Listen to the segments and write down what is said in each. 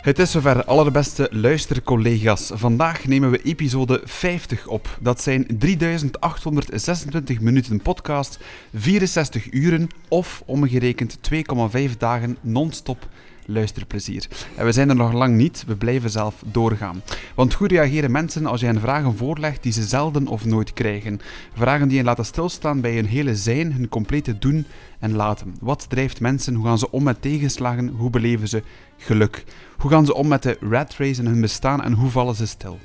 Het is zover, allerbeste luistercollega's. Vandaag nemen we episode 50 op. Dat zijn 3826 minuten podcast, 64 uren of omgerekend 2,5 dagen non-stop luisterplezier. En we zijn er nog lang niet, we blijven zelf doorgaan. Want hoe reageren mensen als je hen vragen voorlegt die ze zelden of nooit krijgen? Vragen die hen laten stilstaan bij hun hele zijn, hun complete doen en laten. Wat drijft mensen? Hoe gaan ze om met tegenslagen? Hoe beleven ze geluk? Hoe gaan ze om met de rat race in hun bestaan en hoe vallen ze stil?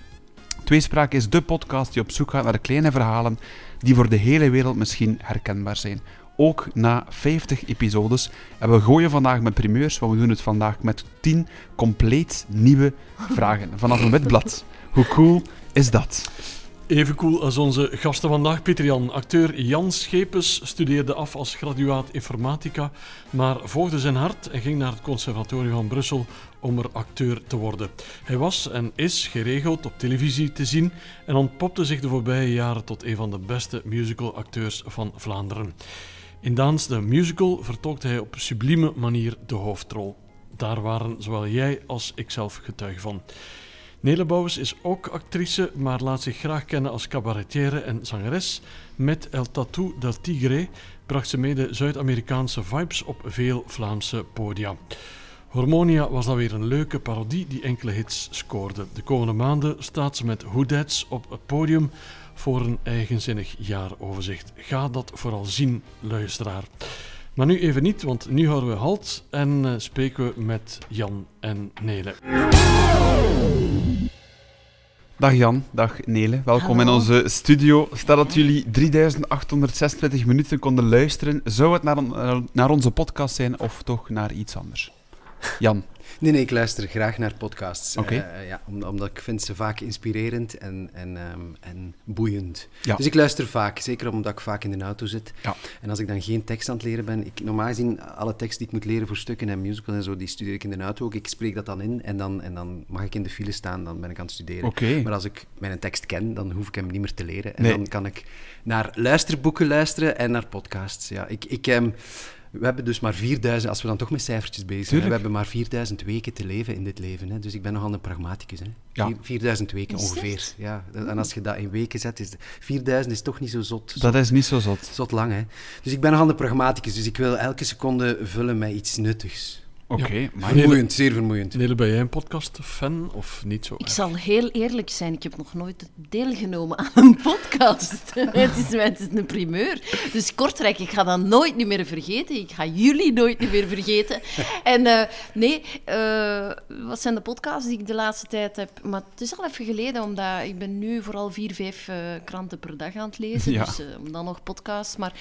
Tweespraak is de podcast die op zoek gaat naar kleine verhalen die voor de hele wereld misschien herkenbaar zijn. Ook na 50 episodes. En we gooien vandaag met primeurs, want we doen het vandaag met 10 compleet nieuwe vragen. Vanaf een wit blad. Hoe cool is dat? Even cool als onze gasten vandaag. Pieter Jan, acteur Jan Schepens studeerde af als graduaat informatica, maar volgde zijn hart en ging naar het Conservatorium van Brussel om er acteur te worden. Hij was en is geregeld op televisie te zien en ontpopte zich de voorbije jaren tot een van de beste musicalacteurs van Vlaanderen. In Daans de Musical vertolkte hij op sublieme manier de hoofdrol. Daar waren zowel jij als ikzelf getuige van. Nele Bouwens is ook actrice, maar laat zich graag kennen als cabaretière en zangeres. Met El Tattoo del Tigre bracht ze mede Zuid-Amerikaanse vibes op veel Vlaamse podia. Hormonia was dan weer een leuke parodie die enkele hits scoorde. De komende maanden staat ze met Who That's op het podium voor een eigenzinnig jaaroverzicht. Ga dat vooral zien, luisteraar. Maar nu even niet, want nu houden we halt en uh, spreken we met Jan en Nele. Dag Jan, dag Nele. Welkom in onze studio. Stel dat jullie 3826 minuten konden luisteren, zou het naar, naar onze podcast zijn of toch naar iets anders? Jan. Nee, nee, ik luister graag naar podcasts. Okay. Uh, ja, omdat ik vind ze vaak inspirerend en, en, um, en boeiend. Ja. Dus ik luister vaak, zeker omdat ik vaak in de auto zit. Ja. En als ik dan geen tekst aan het leren ben, ik, normaal gezien, alle tekst die ik moet leren voor stukken en musicals en zo, die studeer ik in de auto ook. Ik spreek dat dan in en dan, en dan mag ik in de file staan, dan ben ik aan het studeren. Okay. Maar als ik mijn tekst ken, dan hoef ik hem niet meer te leren. En nee. dan kan ik naar luisterboeken luisteren en naar podcasts. Ja, ik... ik um, we hebben dus maar 4000, als we dan toch met cijfertjes bezig zijn, we hebben maar 4000 weken te leven in dit leven. Hè. Dus ik ben nogal een pragmaticus. Hè. Ja. 4000 weken ongeveer. Ja. En als je dat in weken zet, is 4000 is toch niet zo zot. zot dat is niet zo zot. Zot lang, hè. Dus ik ben nogal een pragmaticus, dus ik wil elke seconde vullen met iets nuttigs. Oké, okay, ja. maar... Vermoeiend, zeer vermoeiend. Nele, ben jij een podcast-fan of niet zo? Ik zal heel eerlijk zijn, ik heb nog nooit deelgenomen aan een podcast. het, is, het is een primeur. Dus Kortrijk, ik ga dat nooit niet meer vergeten. Ik ga jullie nooit niet meer vergeten. En uh, nee, uh, wat zijn de podcasts die ik de laatste tijd heb? Maar het is al even geleden, omdat ik ben nu vooral vier, vijf uh, kranten per dag aan het lezen. Ja. Dus dan nog podcasts. Maar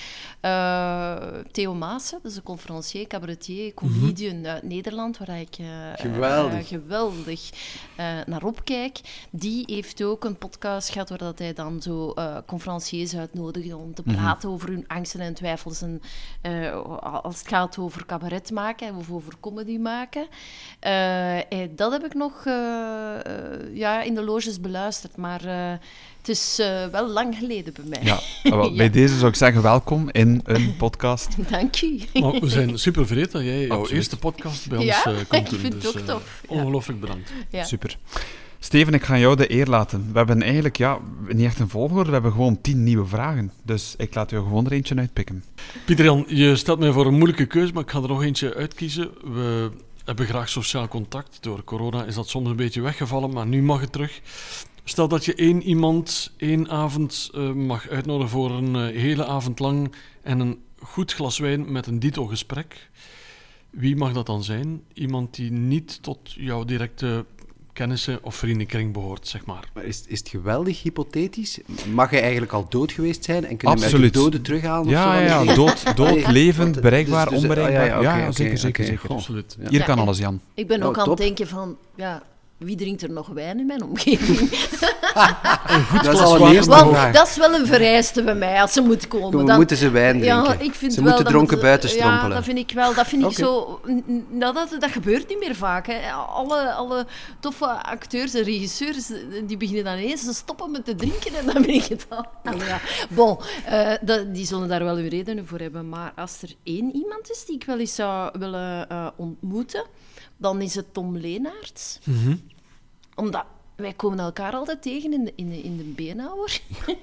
Theo Maassen, dat is een conferencier, cabaretier, comedian... Mm -hmm uit Nederland, waar ik uh, geweldig, geweldig uh, naar opkijk. Die heeft ook een podcast gehad waar dat hij dan zo conferenciers uitnodigde om te Mhm. praten over hun angsten en twijfels. En, als het gaat over cabaret maken of over comedy maken. en dat heb ik nog ja, in de loges beluisterd, maar... Het is uh, wel lang geleden bij mij. Ja, wel, bij ja. deze zou ik zeggen welkom in een podcast. Dank u. Maar we zijn super vereerd dat jij jouw eerste podcast bij ja, ons uh, komt doen. ik vind dus, het ook tof. Uh, ongelooflijk bedankt. Ja. Super. Steven, ik ga jou de eer laten. We hebben eigenlijk, ja, niet echt een volgorde, we hebben gewoon tien nieuwe vragen. Dus ik laat jou gewoon er eentje uitpikken. Pieter Jan, je stelt mij voor een moeilijke keuze, maar ik ga er nog eentje uitkiezen. We hebben graag sociaal contact. Door corona is dat soms een beetje weggevallen, maar nu mag het terug. Stel dat je één iemand één avond uh, mag uitnodigen voor een uh, hele avond lang en een goed glas wijn met een dito gesprek. Wie mag dat dan zijn? Iemand die niet tot jouw directe kennissen of vriendenkring behoort, zeg maar. Maar is, is het geweldig hypothetisch? Mag hij eigenlijk al dood geweest zijn en kunnen we doden terughalen? Ja, of zo? ja, dood, dood levend, bereikbaar, dus, dus, onbereikbaar. ah, ja, ja, okay, ja, zeker, okay, zeker, okay. zeker. Absoluut. Hier ja, kan alles, Jan. Ik ben ook oh, aan het denken van, ja, wie drinkt er nog wijn in mijn omgeving? dat, is glas al een water. eerste Wel, dat is wel een vereiste bij mij, als ze moet komen. Dan dan, moeten ze wijn drinken. Ja, ik vind ze wel, moeten dat dronken moet- buiten Ja, strompelen. dat vind ik wel. Dat vind ik zo... Nou, dat, dat gebeurt niet meer vaak. Hè. Alle, alle toffe acteurs en regisseurs, die beginnen dan eens te stoppen met te drinken en dan ben ik het al. Ja. Bon, eh, dat, die zullen daar wel hun redenen voor hebben. Maar als er één iemand is die ik wel eens zou willen eh, ontmoeten... dan is het Tom Leenaerts. Mhm. Omdat wij komen elkaar altijd tegen in de, in de, in de beenhouwer.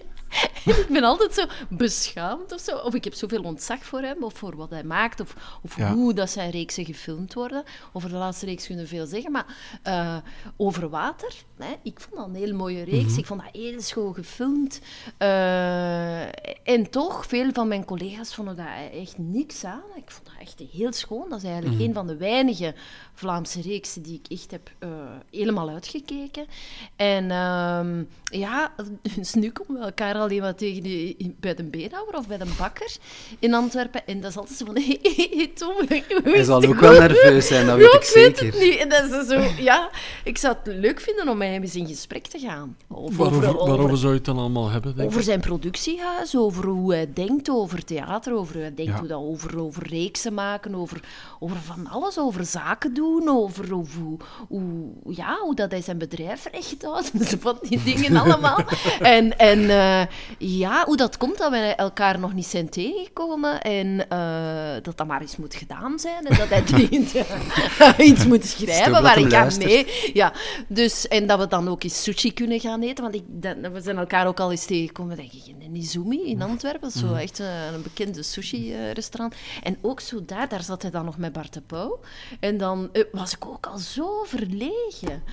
Ik ben altijd zo beschaamd of zo. Of ik heb zoveel ontzag voor hem, of voor wat hij maakt, of, of Ja. hoe dat zijn reeksen gefilmd worden. Over de laatste reeks kunnen we veel zeggen, maar eh, over water, hè, ik vond dat een heel mooie reeks. Ik vond dat heel schoon gefilmd. Eh, en toch, veel van mijn collega's vonden daar echt niks aan. Ik vond dat echt heel schoon. Dat is eigenlijk een van de weinige Vlaamse reeksen die ik echt heb eh, helemaal uitgekeken. En ehm, ja, dus nu komen we elkaar alleen maar tegen die- bij de beenhouwer of bij de bakker in Antwerpen. En dat is altijd zo van, hé, hey, Tom, Hij zal ook wel nerveus zijn, dat Ja, weet ik weet zeker. het niet. En dat is zo, ja, ik zou het leuk vinden om met hem eens in gesprek te gaan. Waarover, over, waarover over, zou je het dan allemaal hebben, denk over ik? zijn productiehuis, over hoe hij denkt over theater, over hoe hij denkt Ja. hoe dat over, over reeksen maken, over, over van alles, over zaken doen, over, over hoe, hoe, ja, hoe dat hij zijn bedrijf recht houdt, dus van die dingen allemaal. En, en eh, ja, hoe dat komt dat wij elkaar nog niet zijn tegengekomen en eh, dat dat maar eens moet gedaan zijn en dat hij iets, iets moet schrijven waar ik aan mee ja, dus, en dat we dan ook eens sushi kunnen gaan eten. Want ik, dat, we zijn elkaar ook al eens tegengekomen, denk ik, in Izumi in Antwerpen. Dat is zo echt eh, een bekende sushi-restaurant. En ook zo daar, daar zat hij dan nog met Bart de Pauw. En dan was ik ook al zo verlegen.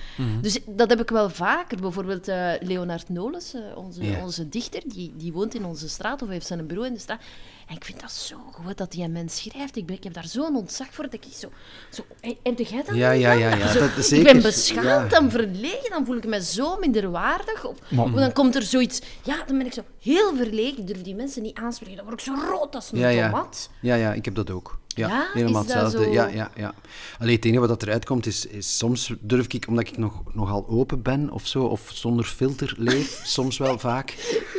Dus dat heb ik wel vaker. Bijvoorbeeld eh, Leonard Nolens, eh, onze, onze dichter, die, die woont in onze straat, of heeft zijn broer in de straat. En ik vind dat zo goed dat die een mens schrijft. Ik, ben, ik heb daar zo'n ontzag voor dat ik zo... zo "Hey, heb jij dat Ja, ja, dan?" ja, ja, Zo, dat is Ik zeker. ben beschaamd Ja. en verlegen, dan voel ik me zo minderwaardig. Of, of dan komt er zoiets... Ja, dan ben ik zo heel verlegen. Ik durf die mensen niet aanspreken. Dan word ik zo rood als een Ja, ja. Ja, ja, ik heb dat ook. Ja, Ja, helemaal hetzelfde. zo? Ja, ja, ja. Alleen het enige wat dat eruit komt is, is soms durf ik, omdat ik nog, nogal open ben of zo, of zonder filter leef, soms wel vaak,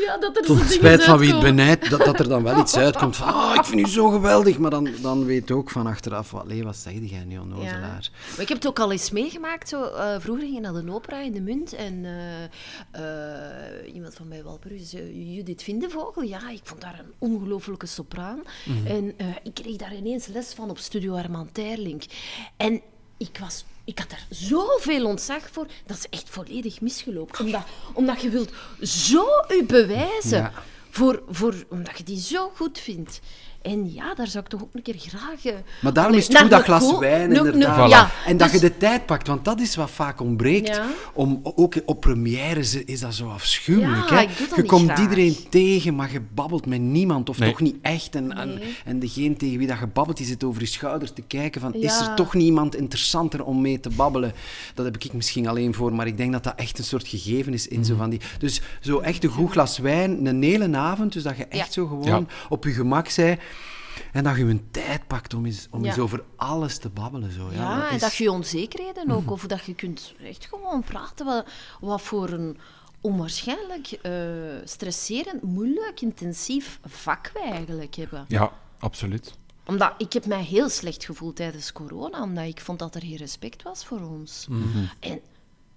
Ja, dat er tot spijt van wie het benijdt, dat, dat er dan wel iets uitkomt van, oh, ik vind u zo geweldig, maar dan, dan weet ook van achteraf, wat, wat zeg jij nu, onnozelaar? Maar ik heb het ook al eens meegemaakt. Zo, eh, vroeger ging je naar de opera in de Munt. En eh, eh, iemand van mij, Walperus, Judith Vindevogel. Ja, ik vond daar een ongelofelijke sopraan. En eh, ik kreeg daar ineens les van op Studio Armand. En ik was... Ik had daar zoveel ontzag voor, dat is echt volledig misgelopen. Omdat, omdat je wilt zo je bewijzen, Ja. voor, voor, omdat je die zo goed vindt. En ja, daar zou ik toch ook een keer graag... eh, Maar daarom is het goed dat glas wijn, inderdaad. Ja, En dat dus- je de tijd pakt, want dat is wat vaak ontbreekt. Ja. Om, ook op premières is dat zo afschuwelijk. Ja, hè? ik doe dat je niet komt graag. iedereen tegen, maar je babbelt met niemand, of Nee. toch niet echt. En, en, Nee. en degene tegen wie dat je babbelt, die zit over je schouder te kijken van, is er toch niemand interessanter om mee te babbelen? Dat heb ik misschien alleen voor, maar ik denk dat dat echt een soort gegeven is in zo Mhm. van die... Dus zo echt een goed glas wijn, een hele avond, dus dat je echt Ja. zo gewoon Ja. op je gemak zij en dat je een tijd pakt om eens, om Ja. eens over alles te babbelen. Zo. Ja, Ja, en is- dat je onzekerheden ook, of dat je kunt echt gewoon praten wat, wat voor een onwaarschijnlijk eh, stresserend, moeilijk, intensief vak wij eigenlijk hebben. Ja, absoluut. Omdat ik heb mij heel slecht gevoeld tijdens corona, omdat ik vond dat er geen respect was voor ons. En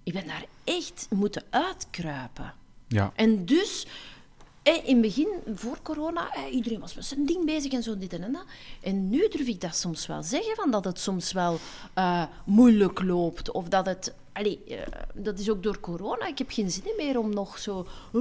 ik ben daar echt moeten uitkruipen. Ja. En dus, in het begin, voor corona, eh, iedereen was met zijn ding bezig en zo, dit en dat. En nu durf ik dat soms wel zeggen, van dat het soms wel eh, moeilijk loopt. Of dat het... Allee, eh, dat is ook door corona. Ik heb geen zin meer om nog zo... eh,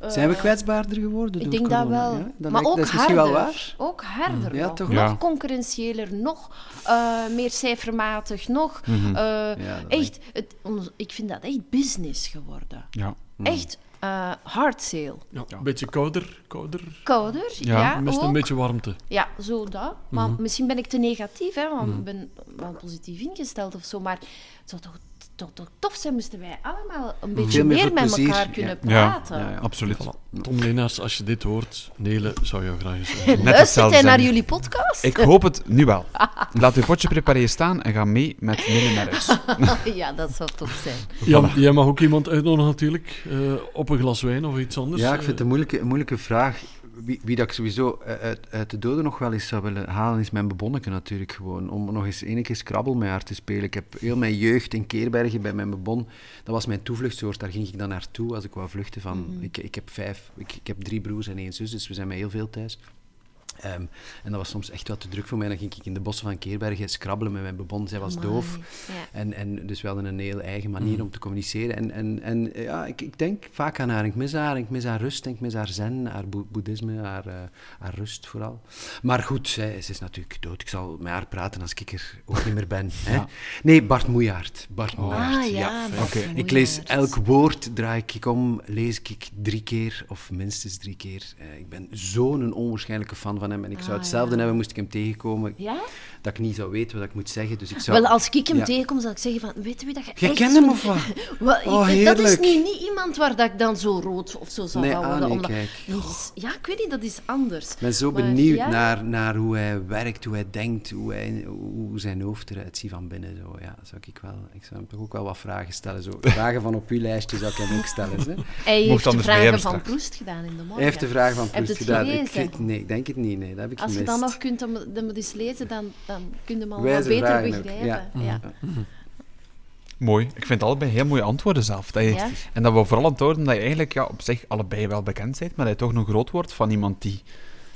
eh, Zijn we kwetsbaarder geworden ik door denk dat wel. Ja? Dat maar lijkt- ook dat is misschien harder. wel waar. Ook harder Ja, nog. toch? Nog Ja. concurrentiëler, nog eh, meer cijfermatig, nog... eh, Mhm. Echt, het, ons- ik vind dat echt business geworden. Ja. Echt eh hard sale. Ja, een beetje kouder, kouder. Kouder, Ja, ja, Mist een beetje warmte. Ja, zo dat. Maar Mhm. misschien ben ik te negatief, hè, want ik ben wel positief ingesteld of zo. Maar het zou toch, toch, toch tof zijn, moesten wij allemaal een beetje Veel meer met plezier, elkaar kunnen Ja. praten. Ja, ja. Absoluut. Voilà. Tom Leenaars, als je dit hoort, Nele zou jou graag eens... eh, Net Luistert hetzelfde hij naar zijn. jullie podcast? Ik hoop het nu wel. Laat uw potje preparé staan en ga mee met Nele naar huis. ja, dat zou tof zijn. Jan, jij mag ook iemand uitnodigen natuurlijk, eh, op een glas wijn of iets anders. Ja, ik vind het Eh, een moeilijke, een moeilijke vraag. Wie, wie dat ik sowieso eh, uit, uit de doden nog wel eens zou willen halen, is mijn bebonneke natuurlijk gewoon. Om nog eens ene keer Scrabble met haar te spelen. Ik heb heel mijn jeugd in Keerbergen bij mijn bebon. Dat was mijn toevluchtsoord. Daar ging ik dan naartoe als ik wou vluchten. Van, ik, ik heb vijf, ik, ik heb drie broers en één zus, dus we zijn met heel veel thuis. Ehm, en dat was soms echt wat te druk voor mij. Dan ging ik in de bossen van Keerbergen scrabbelen met mijn bebon. Zij was Amai, doof. ja. En, en dus we hadden een heel eigen manier om te communiceren. En, en, en ja, ik, ik denk vaak aan haar. Ik mis haar. Ik mis haar rust. Ik mis haar zen, haar boe- boeddhisme, haar, eh, haar rust vooral. Maar goed, zij, ze is natuurlijk dood. Ik zal met haar praten als ik er ook niet meer ben. Hè? Ja. Nee, Bart Moejaert. Bart Moejaert. Ah ja. Ik lees elk woord, draai ik om, lees ik drie keer of minstens drie keer. Eh, ik ben zo'n onwaarschijnlijke fan van hem en ik zou Ah, hetzelfde ja. hebben moest ik hem tegenkomen. Ja? Dat ik niet zou weten wat ik moet zeggen. Dus ik zou... Wel, als ik hem Ja. tegenkom, zal ik zeggen van, weet je wie dat je Jij echt kent hem zo- of wat? Wel, ik- Oh, dat is nu niet iemand waar dat ik dan zo rood of zo zou Nee, van ah, worden. nee, omdat- kijk. Is- ja, ik weet niet, dat is anders. Ik ben zo Maar benieuwd ja. naar, naar hoe hij werkt, hoe hij denkt, hoe, hij, hoe zijn hoofd eruit ziet van binnen. Zo. Ja, zou ik, wel, ik zou hem toch ook wel wat vragen stellen. Zo. Vragen van op uw lijstje zou ik hem ook stellen. Hè. Hij Mocht heeft de vragen van straks. Proest gedaan in de morgen. Hij heeft de vraag van Heb je Proest het gedaan. Ik, nee, ik denk het niet. Nee, dat heb ik Als je dan nog kunt hem, eens lezen, dan, dan kun je hem al Wijze wat beter begrijpen. ja. Ja. Mooi. Ik vind allebei heel mooie antwoorden zelf. Dat je, Ja. En dat we vooral antwoorden dat je eigenlijk ja, op zich allebei wel bekend bent, maar dat je toch nog groot wordt van iemand die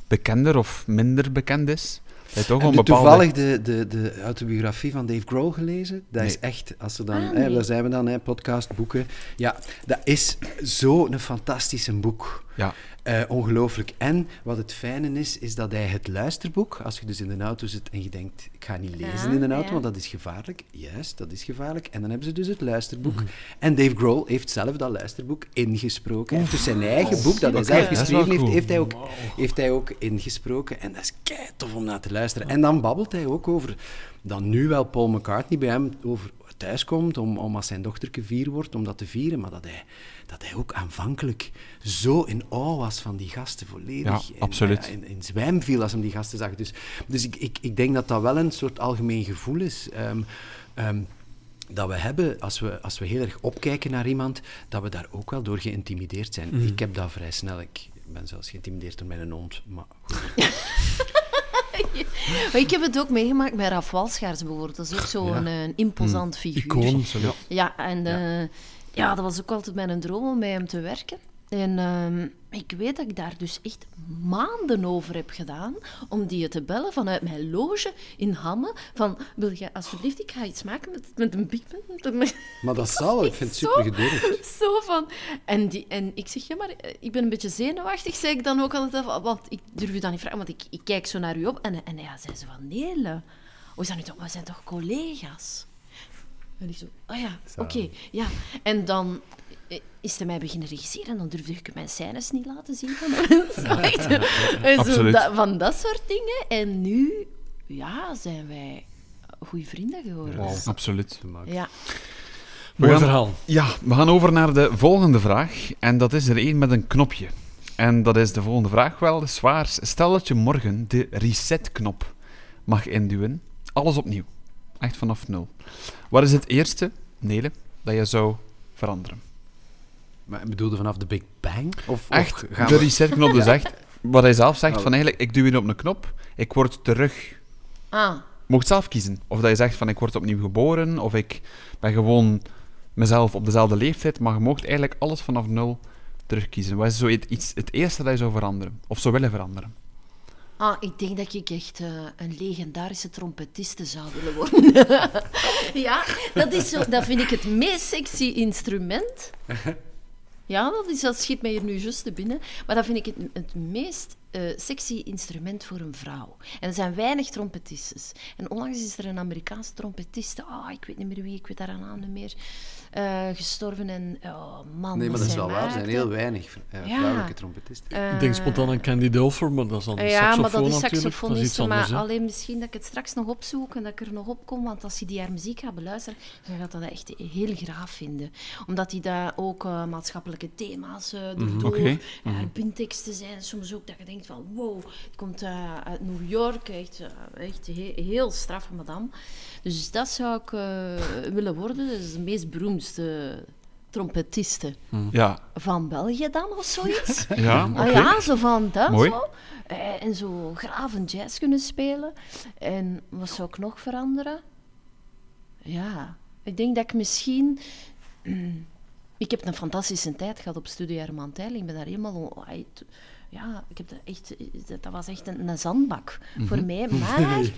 bekender of minder bekend is. Dat je toch Heb een bepaalde... toevallig de, de, de autobiografie van Dave Grohl gelezen? Dat is echt, als er dan, Ah, hè, daar zijn we dan, hè, podcast, boeken. Ja, dat is zo'n fantastisch boek. Ja. Eh, ongelooflijk. En wat het fijne is, is dat hij het luisterboek, als je dus in de auto zit en je denkt, ik ga niet lezen Ja, in de auto, ja. want dat is gevaarlijk. Juist, dat is gevaarlijk. En dan hebben ze dus het luisterboek. Mhm. En Dave Grohl heeft zelf dat luisterboek ingesproken. Hij heeft dus zijn eigen boek, dat hij zelf geschreven heeft, cool. heeft hij ook heeft hij ook ingesproken. En dat is kei tof om naar te luisteren. En dan babbelt hij ook over dat nu wel Paul McCartney bij hem over thuiskomt om, om als zijn dochterke vier wordt, om dat te vieren. Maar dat hij, dat hij ook aanvankelijk zo in awe was van die gasten, volledig Ja, in, absoluut. ja, in, in zwijm viel als hem die gasten zag. Dus, dus ik, ik, ik denk dat dat wel een soort algemeen gevoel is. Ehm, ehm, dat we hebben, als we, als we heel erg opkijken naar iemand, dat we daar ook wel door geïntimideerd zijn. Mhm. Ik heb dat vrij snel. Ik ben zelfs geïntimideerd door mijn hond. Maar goed. Maar ik heb het ook meegemaakt met Raf Walschaars bijvoorbeeld. Dat is ook zo'n een imposant figuur. Icoon. zo, ja. Ja, en eh, ja. dat was ook altijd mijn droom om bij hem te werken. En ehm, ik weet dat ik daar dus echt maanden over heb gedaan om die te bellen vanuit mijn loge in Hamme. Van, wil jij alsjeblieft, ik ga iets maken met, met een Big. Maar dat zal, ik vind het Zo. super gedurfd. Zo van... En, die, en ik zeg, ja, maar eh, ik ben een beetje zenuwachtig, zei ik dan ook altijd. Want ik durf u dan niet vragen, want ik, ik kijk zo naar u op. En, en ja, zei ze van, nee, hoe is dat nu toch? We zijn toch collega's? En ik zo, oh ja, oké, ja. En dan is hij mij beginnen regisseren en dan durfde ik mijn scènes niet laten zien van. En zo dat- van dat soort dingen. En nu, ja, zijn wij goede vrienden geworden. Wow, absoluut. Ja. Mooi gaan- verhaal. Ja, we gaan over naar de volgende vraag. En dat is er één met een knopje. En dat is de volgende vraag wel zwaar. Stel dat je morgen de reset-knop mag induwen. Alles opnieuw. Echt vanaf nul. Wat is het eerste, Nele, dat je zou veranderen? Maar ik bedoelde vanaf de Big Bang? Of, Echt, of de we... reset-knop dus echt. Wat hij zelf zegt, Oh. van eigenlijk, ik duw hier op een knop, ik word terug Ah, Je mocht zelf kiezen. Of dat je zegt van ik word opnieuw geboren, of ik ben gewoon mezelf op dezelfde leeftijd, maar je mocht eigenlijk alles vanaf nul terugkiezen. Wat is zo het, iets, het eerste dat je zou veranderen? Of zou willen veranderen? Ah, ik denk dat ik echt eh, een legendarische trompetiste zou willen worden. ja, dat, is zo, dat vind ik het meest sexy instrument. Ja, dat, is, dat schiet mij hier nu juist te binnen. Maar dat vind ik het, het meest eh, sexy instrument voor een vrouw. En er zijn weinig trompetistes. En onlangs is er een Amerikaanse trompetiste, ah, ik weet niet meer wie, ik weet haar naam niet meer, eh, gestorven. En oh, man, Nee, maar dat is wel waar. Er zijn heel weinig eh, Ja. vrouwelijke trompetisten. Ik denk spontaan aan Candy Dulfer, maar dat is dan Ja, maar dat is saxofonist. Maar hè. alleen misschien dat ik het straks nog opzoek en dat ik er nog op kom. Want als je die haar muziek gaat beluisteren, dan gaat dat echt heel graag vinden. Omdat hij daar ook eh, maatschappelijke thema's eh haar bindteksten zijn soms ook dat je denkt van wow, het komt eh, uit New York. Echt, eh, echt he- heel straffe madame. Dus dat zou ik eh, willen worden. Dat is de meest beroemdste trompetiste Ja. van België dan, of zoiets. Ja. Ah ja, zo van dat Mooi. zo. Eh, en zo graven jazz kunnen spelen. En wat zou ik nog veranderen? Ja, ik denk dat ik misschien... Ik heb een fantastische tijd gehad op Studio Herman Tijl. Ik ben daar helemaal... ja, ik heb dat, echt, dat was echt een, een zandbak Mhm. voor mij. Maar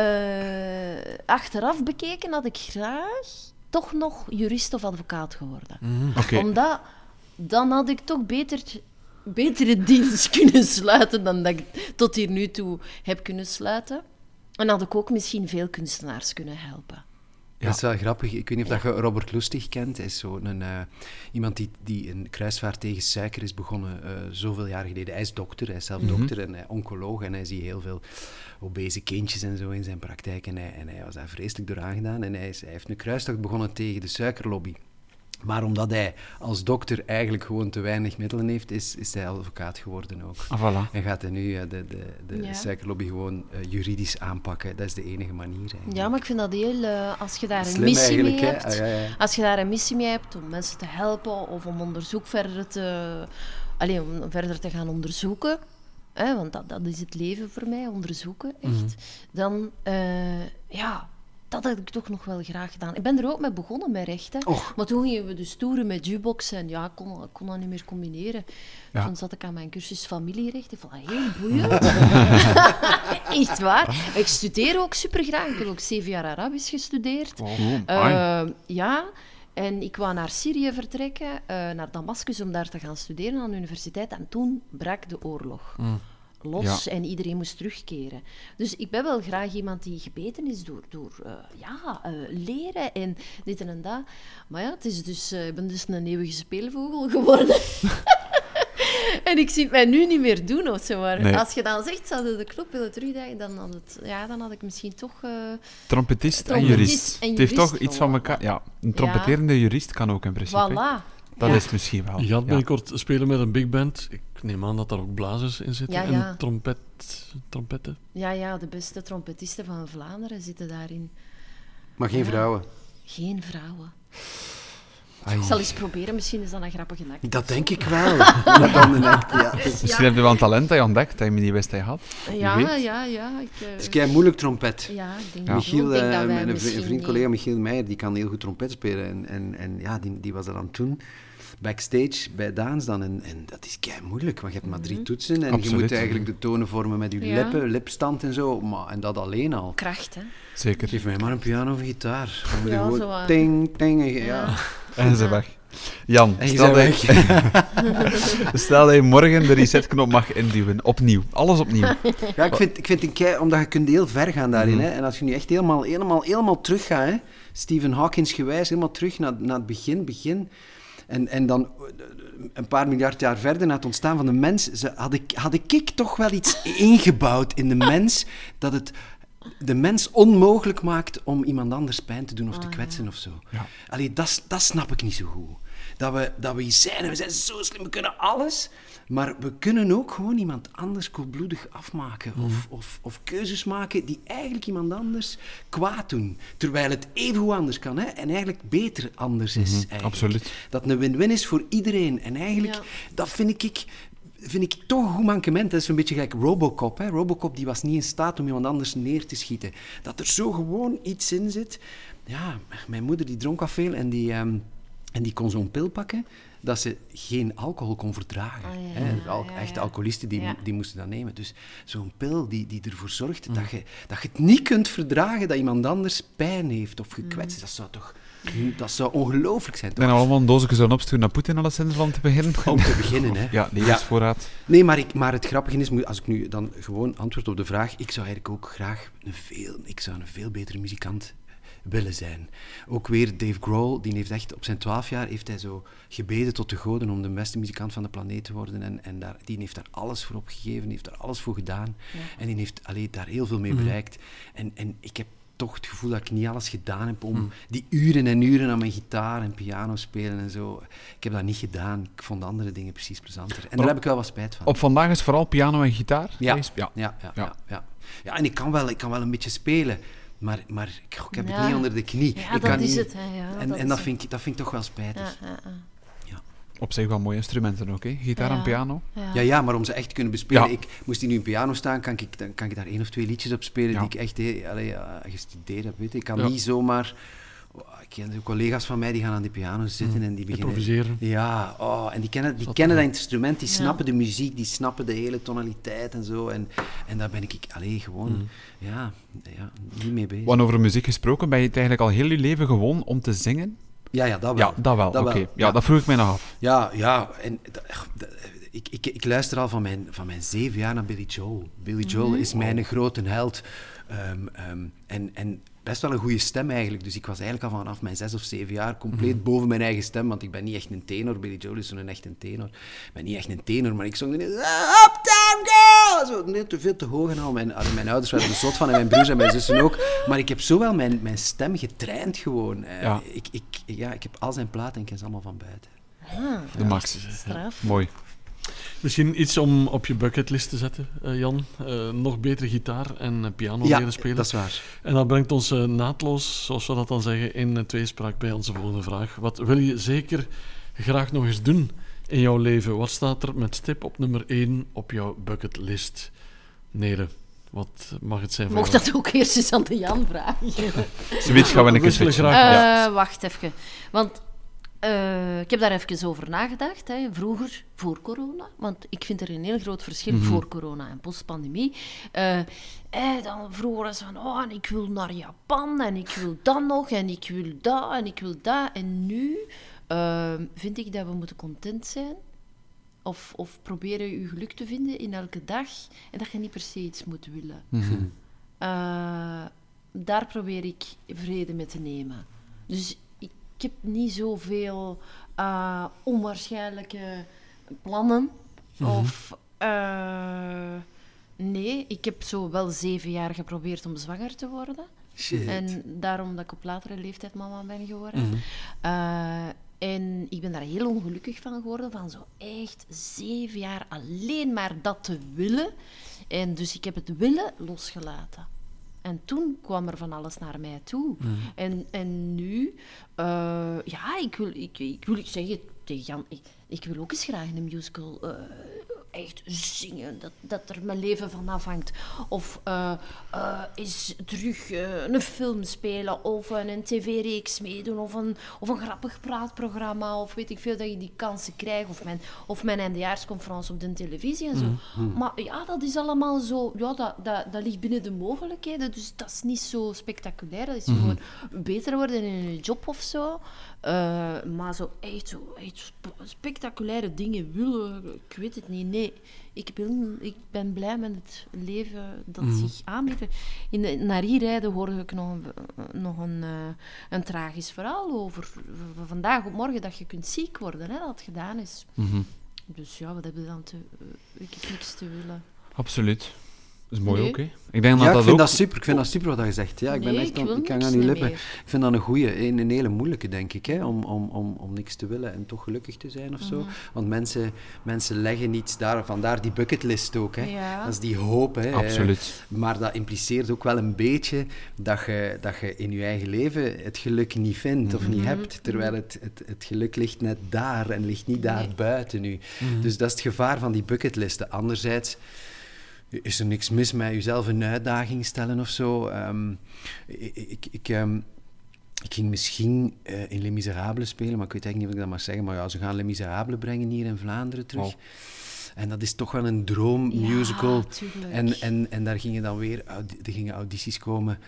eh, achteraf bekeken had ik graag toch nog jurist of advocaat geworden. Oké. Omdat dan had ik toch beter, betere deals kunnen sluiten dan dat ik tot hier nu toe heb kunnen sluiten. En had ik ook misschien veel kunstenaars kunnen helpen. Ja. Dat is wel grappig. Ik weet niet of dat je Robert Lustig kent. Hij is zo een, eh, iemand die, die een kruisvaart tegen suiker is begonnen eh, zoveel jaar geleden. Hij is dokter, hij is zelf dokter en hij, oncoloog. En hij ziet heel veel obese kindjes en zo in zijn praktijk. En hij, en hij was daar vreselijk door aangedaan. En hij, is, hij heeft een kruistocht begonnen tegen de suikerlobby. Maar omdat hij als dokter eigenlijk gewoon te weinig middelen heeft, is, is hij advocaat geworden ook. Ah, voilà. En gaat hij nu eh, de, de, de Ja. suikerlobby gewoon eh, juridisch aanpakken. Dat is de enige manier. eigenlijk. Ja, maar ik vind dat heel... eh, als je daar een missie mee hebt... Ah, ja, ja. Als je daar een missie mee hebt om mensen te helpen of om onderzoek verder te... Allee, om verder te gaan onderzoeken... Hè, want dat, dat is het leven voor mij, onderzoeken, echt. Mhm. Dan, eh, ja... Dat had ik toch nog wel graag gedaan. Ik ben er ook mee begonnen met rechten. Och. Maar toen gingen we dus toeren met jukebox en ja, ik kon, kon dat niet meer combineren. Ja. Toen zat ik aan mijn cursus familierecht. Ik vond dat heel boeiend. Echt waar. Ik studeer ook super graag. Ik heb ook zeven jaar Arabisch gestudeerd. Oh. Eh, ja, en ik wou naar Syrië vertrekken, eh, naar Damascus, om daar te gaan studeren aan de universiteit. En toen brak de oorlog los en iedereen moest terugkeren. Dus ik ben wel graag iemand die gebeten is door, door eh, ja, eh, leren en dit en dat. Maar ja, het is dus, ik ben dus een eeuwige speelvogel geworden. En ik zie het mij nu niet meer doen of zo. Maar Nee. als je dan zegt, zouden de knop willen terugdraaien, dan had, het, ja, dan had ik misschien toch... eh, Trompetist en jurist. en Het heeft toch iets van voilà. elkaar. Ja, een trompeterende jurist kan ook in principe. voilà. Dat Ja. is het misschien wel. Je gaat Ja. binnenkort spelen met een big band. Ik neem aan dat daar ook blazers in zitten. Ja, ja. En trompet, trompetten. Ja, ja, de beste trompetisten van Vlaanderen zitten daarin. Maar geen Ja. vrouwen. Geen vrouwen. Ik zal eens proberen, misschien is dat een grappige act. Dat denk ik wel. Dan een act, ja. Het Misschien heb je wel een talent dat je ontdekt dat je me niet wist dat je had. Ja, ja, ja. Ik, eh, is kei moeilijk trompet. ja, ik denk Ja. Michiel, ik denk eh, dat wij mijn vri- misschien vriend, niet- collega Michiel Meijer, die kan heel goed trompet spelen. En, en, en ja, die, die was er dan toen backstage bij Daans dan. En, en dat is kei moeilijk, want je hebt maar drie toetsen. En je moet eigenlijk de tonen vormen met je Mhm. Ja. lippen, lipstand en zo. Maar, en dat alleen al. Kracht, hè. Zeker. Geef mij maar een piano of een gitaar. Dan moet je Ja, gewoon zo, eh. ting, ting. Ja. En ze weg. Jan, stel dat, je, stel dat je morgen de resetknop mag induwen. Opnieuw. Alles opnieuw. Ja, ik vind, ik vind een kei, omdat je kunt heel ver gaan daarin. Mhm. Hè. En als je nu echt helemaal, helemaal, helemaal terug gaat, hè, Stephen Hawkins gewijs, helemaal terug naar, naar het begin, begin. En, en dan een paar miljard jaar verder, naar het ontstaan van de mens, ze, had, ik, had ik toch wel iets ingebouwd in de mens, dat het de mens onmogelijk maakt om iemand anders pijn te doen of te kwetsen of zo. Ja. Allee, dat, dat snap ik niet zo goed. Dat we, dat we zijn en we zijn zo slim, we kunnen alles. Maar we kunnen ook gewoon iemand anders koelbloedig afmaken. Of, of, of keuzes maken die eigenlijk iemand anders kwaad doen. Terwijl het even hoe anders kan. Hè? En eigenlijk beter anders is. eigenlijk. absoluut. Dat een win-win is voor iedereen. En eigenlijk, Ja. dat vind ik... Vind ik toch een goed mankement. Dat is een beetje gelijk Robocop. Hè? Robocop die was niet in staat om iemand anders neer te schieten. Dat er zo gewoon iets in zit. Ja, mijn moeder die dronk af veel en die, ehm, en die kon zo'n pil pakken dat ze geen alcohol kon verdragen. Ah, ja, hè? ja, Al- ja, echte alcoholisten die, die moesten dat nemen. Dus zo'n pil die, die ervoor zorgt dat, je, dat je het niet kunt verdragen dat iemand anders pijn heeft of gekwetst is. Dat zou toch... Dat zou ongelooflijk zijn, toch? En allemaal een doosje zullen opsturen naar Poetin alleszins van te beginnen. Om te beginnen, hè. Ja, levensvoorraad. Nee, maar, ik, maar het grappige is, als ik nu dan gewoon antwoord op de vraag, ik zou eigenlijk ook graag een veel, ik zou een veel betere muzikant willen zijn. Ook weer Dave Grohl, die heeft echt op zijn twaalf jaar heeft hij zo gebeden tot de goden om de beste muzikant van de planeet te worden. En, en daar, die heeft daar alles voor opgegeven, die heeft daar alles voor gedaan. En die heeft allee, daar heel veel mee bereikt. En, en ik heb toch het gevoel dat ik niet alles gedaan heb om die uren en uren aan mijn gitaar en piano spelen en zo. Ik heb dat niet gedaan. Ik vond andere dingen precies plezanter. En daar heb ik wel wat spijt van. Op vandaag is vooral piano en gitaar. Ja, ja. ja, ja, Ja. ja. en ik kan wel, ik kan wel een beetje spelen, maar, maar ik, ik heb Ja. het niet onder de knie. Ja, ik dat kan is niet- het, hè, ja, en dat en is dat, het. vind ik, dat vind ik toch wel spijtig. Op zich wel mooie instrumenten ook, hè? Gitaar en piano. Ja. Ja, ja, maar om ze echt te kunnen bespelen. Ja. Ik, moest die nu een piano staan, kan ik, dan kan ik daar één of twee liedjes op spelen Ja. die ik echt allee, ja, gestudeerd heb. Weet je. Ik kan Ja. niet zomaar Ik ken collega's van mij die gaan aan die piano zitten en die beginnen... Improviseren. Ja, oh, en die kennen, die Zat kennen dat instrument, die Ja. snappen de muziek, die snappen de hele tonaliteit en zo. En, en daar ben ik, alleen gewoon, ja, ja, niet mee bezig. Want over muziek gesproken, ben je het eigenlijk al heel je leven gewoon om te zingen? Ja, ja, dat wel. Ja, dat wel. Dat Oké. wel, Ja, ja. dat vroeg ik mij nog af. Ja, ja. En, ik, ik, ik luister al van mijn, van mijn zeven jaar naar Billy Joel. Billy Joel is mijn grote held. Ehm, ehm, en, en best wel een goede stem eigenlijk. Dus ik was eigenlijk al vanaf mijn zes of zeven jaar compleet boven mijn eigen stem. Want ik ben niet echt een tenor. Billy Joel is zo'n echt een tenor. Ik ben niet echt een tenor, maar ik zong ineens... "Ah, Uptown Girl! Zo, net te veel te hoog en al. Mijn, mijn ouders werden er zot van en mijn broers en mijn zussen ook. Maar ik heb zo wel mijn, mijn stem getraind gewoon. Eh, Ja. ik, ik, ja, ik heb al zijn platen en ik ken ze allemaal van buiten. Ah, De max. straf. Mooi. Misschien iets om op je bucketlist te zetten, eh, Jan. Eh, nog betere gitaar en eh, piano Ja, leren spelen. dat is waar. En dat brengt ons eh, naadloos, zoals we dat dan zeggen, in tweespraak bij onze volgende vraag. Wat wil je zeker graag nog eens doen in jouw leven? Wat staat er met stip op nummer 1 op jouw bucketlist? Nele, wat mag het zijn voor Mocht jou? dat ook eerst eens aan de Jan vragen? Zoiets gaan we een keer. Ja. Eh, Wacht even. Want eh, ik heb daar even over nagedacht. Hè. Vroeger, voor corona. Want ik vind er een heel groot verschil voor corona en postpandemie. Eh, dan vroeger was van, oh, en ik wil naar Japan en ik wil dat nog en ik wil dat en ik wil dat. En nu eh, vind ik dat we moeten content zijn. Of, of proberen je geluk te vinden in elke dag. En dat je niet per se iets moet willen. Eh, daar probeer ik vrede mee te nemen. Dus ik heb niet zoveel eh, onwaarschijnlijke plannen. Of eh, nee, ik heb zo wel zeven jaar geprobeerd om zwanger te worden. Shit. En daarom dat ik op latere leeftijd mama ben geworden. Eh, en ik ben daar heel ongelukkig van geworden, van zo echt zeven jaar alleen maar dat te willen. En dus ik heb het willen losgelaten. En toen kwam er van alles naar mij toe. En, en nu, eh, ja, ik wil, ik, ik wil zeggen tegen Jan, ik, ik wil ook eens graag een musical eh, echt zingen, dat, dat er mijn leven van afhangt. Of eh eh, eens terug eh, een film spelen, of een, een tv-reeks meedoen, of een, of een grappig praatprogramma, of weet ik veel, dat je die kansen krijgt, of mijn, of mijn eindejaarsconferentie op de televisie en zo. Maar ja, dat is allemaal zo, ja, dat, dat, dat ligt binnen de mogelijkheden, dus dat is niet zo spectaculair, dat is gewoon beter worden in een job of zo. Eh, maar zo echt, zo echt sp- spectaculaire dingen willen, ik weet het niet. Nee, ik ben, ik ben blij met het leven dat zich aanbiedt. In de, naar hier rijden hoorde ik nog een, nog een, eh, een tragisch verhaal over vandaag op morgen dat je kunt ziek worden, hè, dat het gedaan is. Mhm. Dus ja, wat heb je dan te... eh, ik heb niks te willen. Absoluut. Dat is mooi Nee. ook, hè? Ik denk Ja, dat ik dat vind ook... dat super. Ik vind dat super wat je zegt. Ja, ik ben echt ik wil ik aan uw niet lippen. meer. Ik vind dat een goeie, een, een hele moeilijke, denk ik, hè, om, om, om, om niks te willen en toch gelukkig te zijn of Mhm. zo. Want mensen, mensen leggen niets daar, vandaar die bucketlist ook. Hè. Ja. Dat is die hoop. Hè. Absoluut. Eh, Maar dat impliceert ook wel een beetje dat je, dat je in je eigen leven het geluk niet vindt of Mhm. niet hebt. Terwijl het, het, het geluk ligt net daar en ligt niet daar Nee. buiten nu. Dus dat is het gevaar van die bucketlisten. Anderzijds is er niks mis met jezelf een uitdaging stellen of zo. Ehm, ik, ik, ik, ehm, ik ging misschien eh, in Les Miserables spelen, maar ik weet eigenlijk niet of ik dat mag zeggen. Maar ja, ze gaan Les Miserables brengen hier in Vlaanderen terug. En dat is toch wel een droommusical. Ja, en, en, en daar gingen dan weer er gingen audities komen.